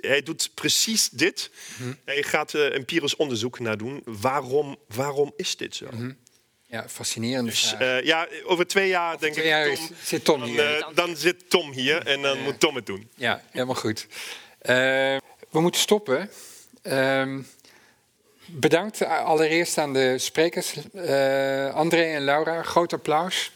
hij doet precies dit. Hij gaat empirisch onderzoek naar doen. Waarom, waarom is dit zo? Ja, fascinerende Dus vraag. ja, over twee jaar denk twee ik. jaar Tom, zit Tom dan, hier. dan zit Tom hier en dan moet Tom het doen. Ja, helemaal goed. We moeten stoppen. Ehm, bedankt allereerst aan de sprekers, André en Laura. Groot applaus.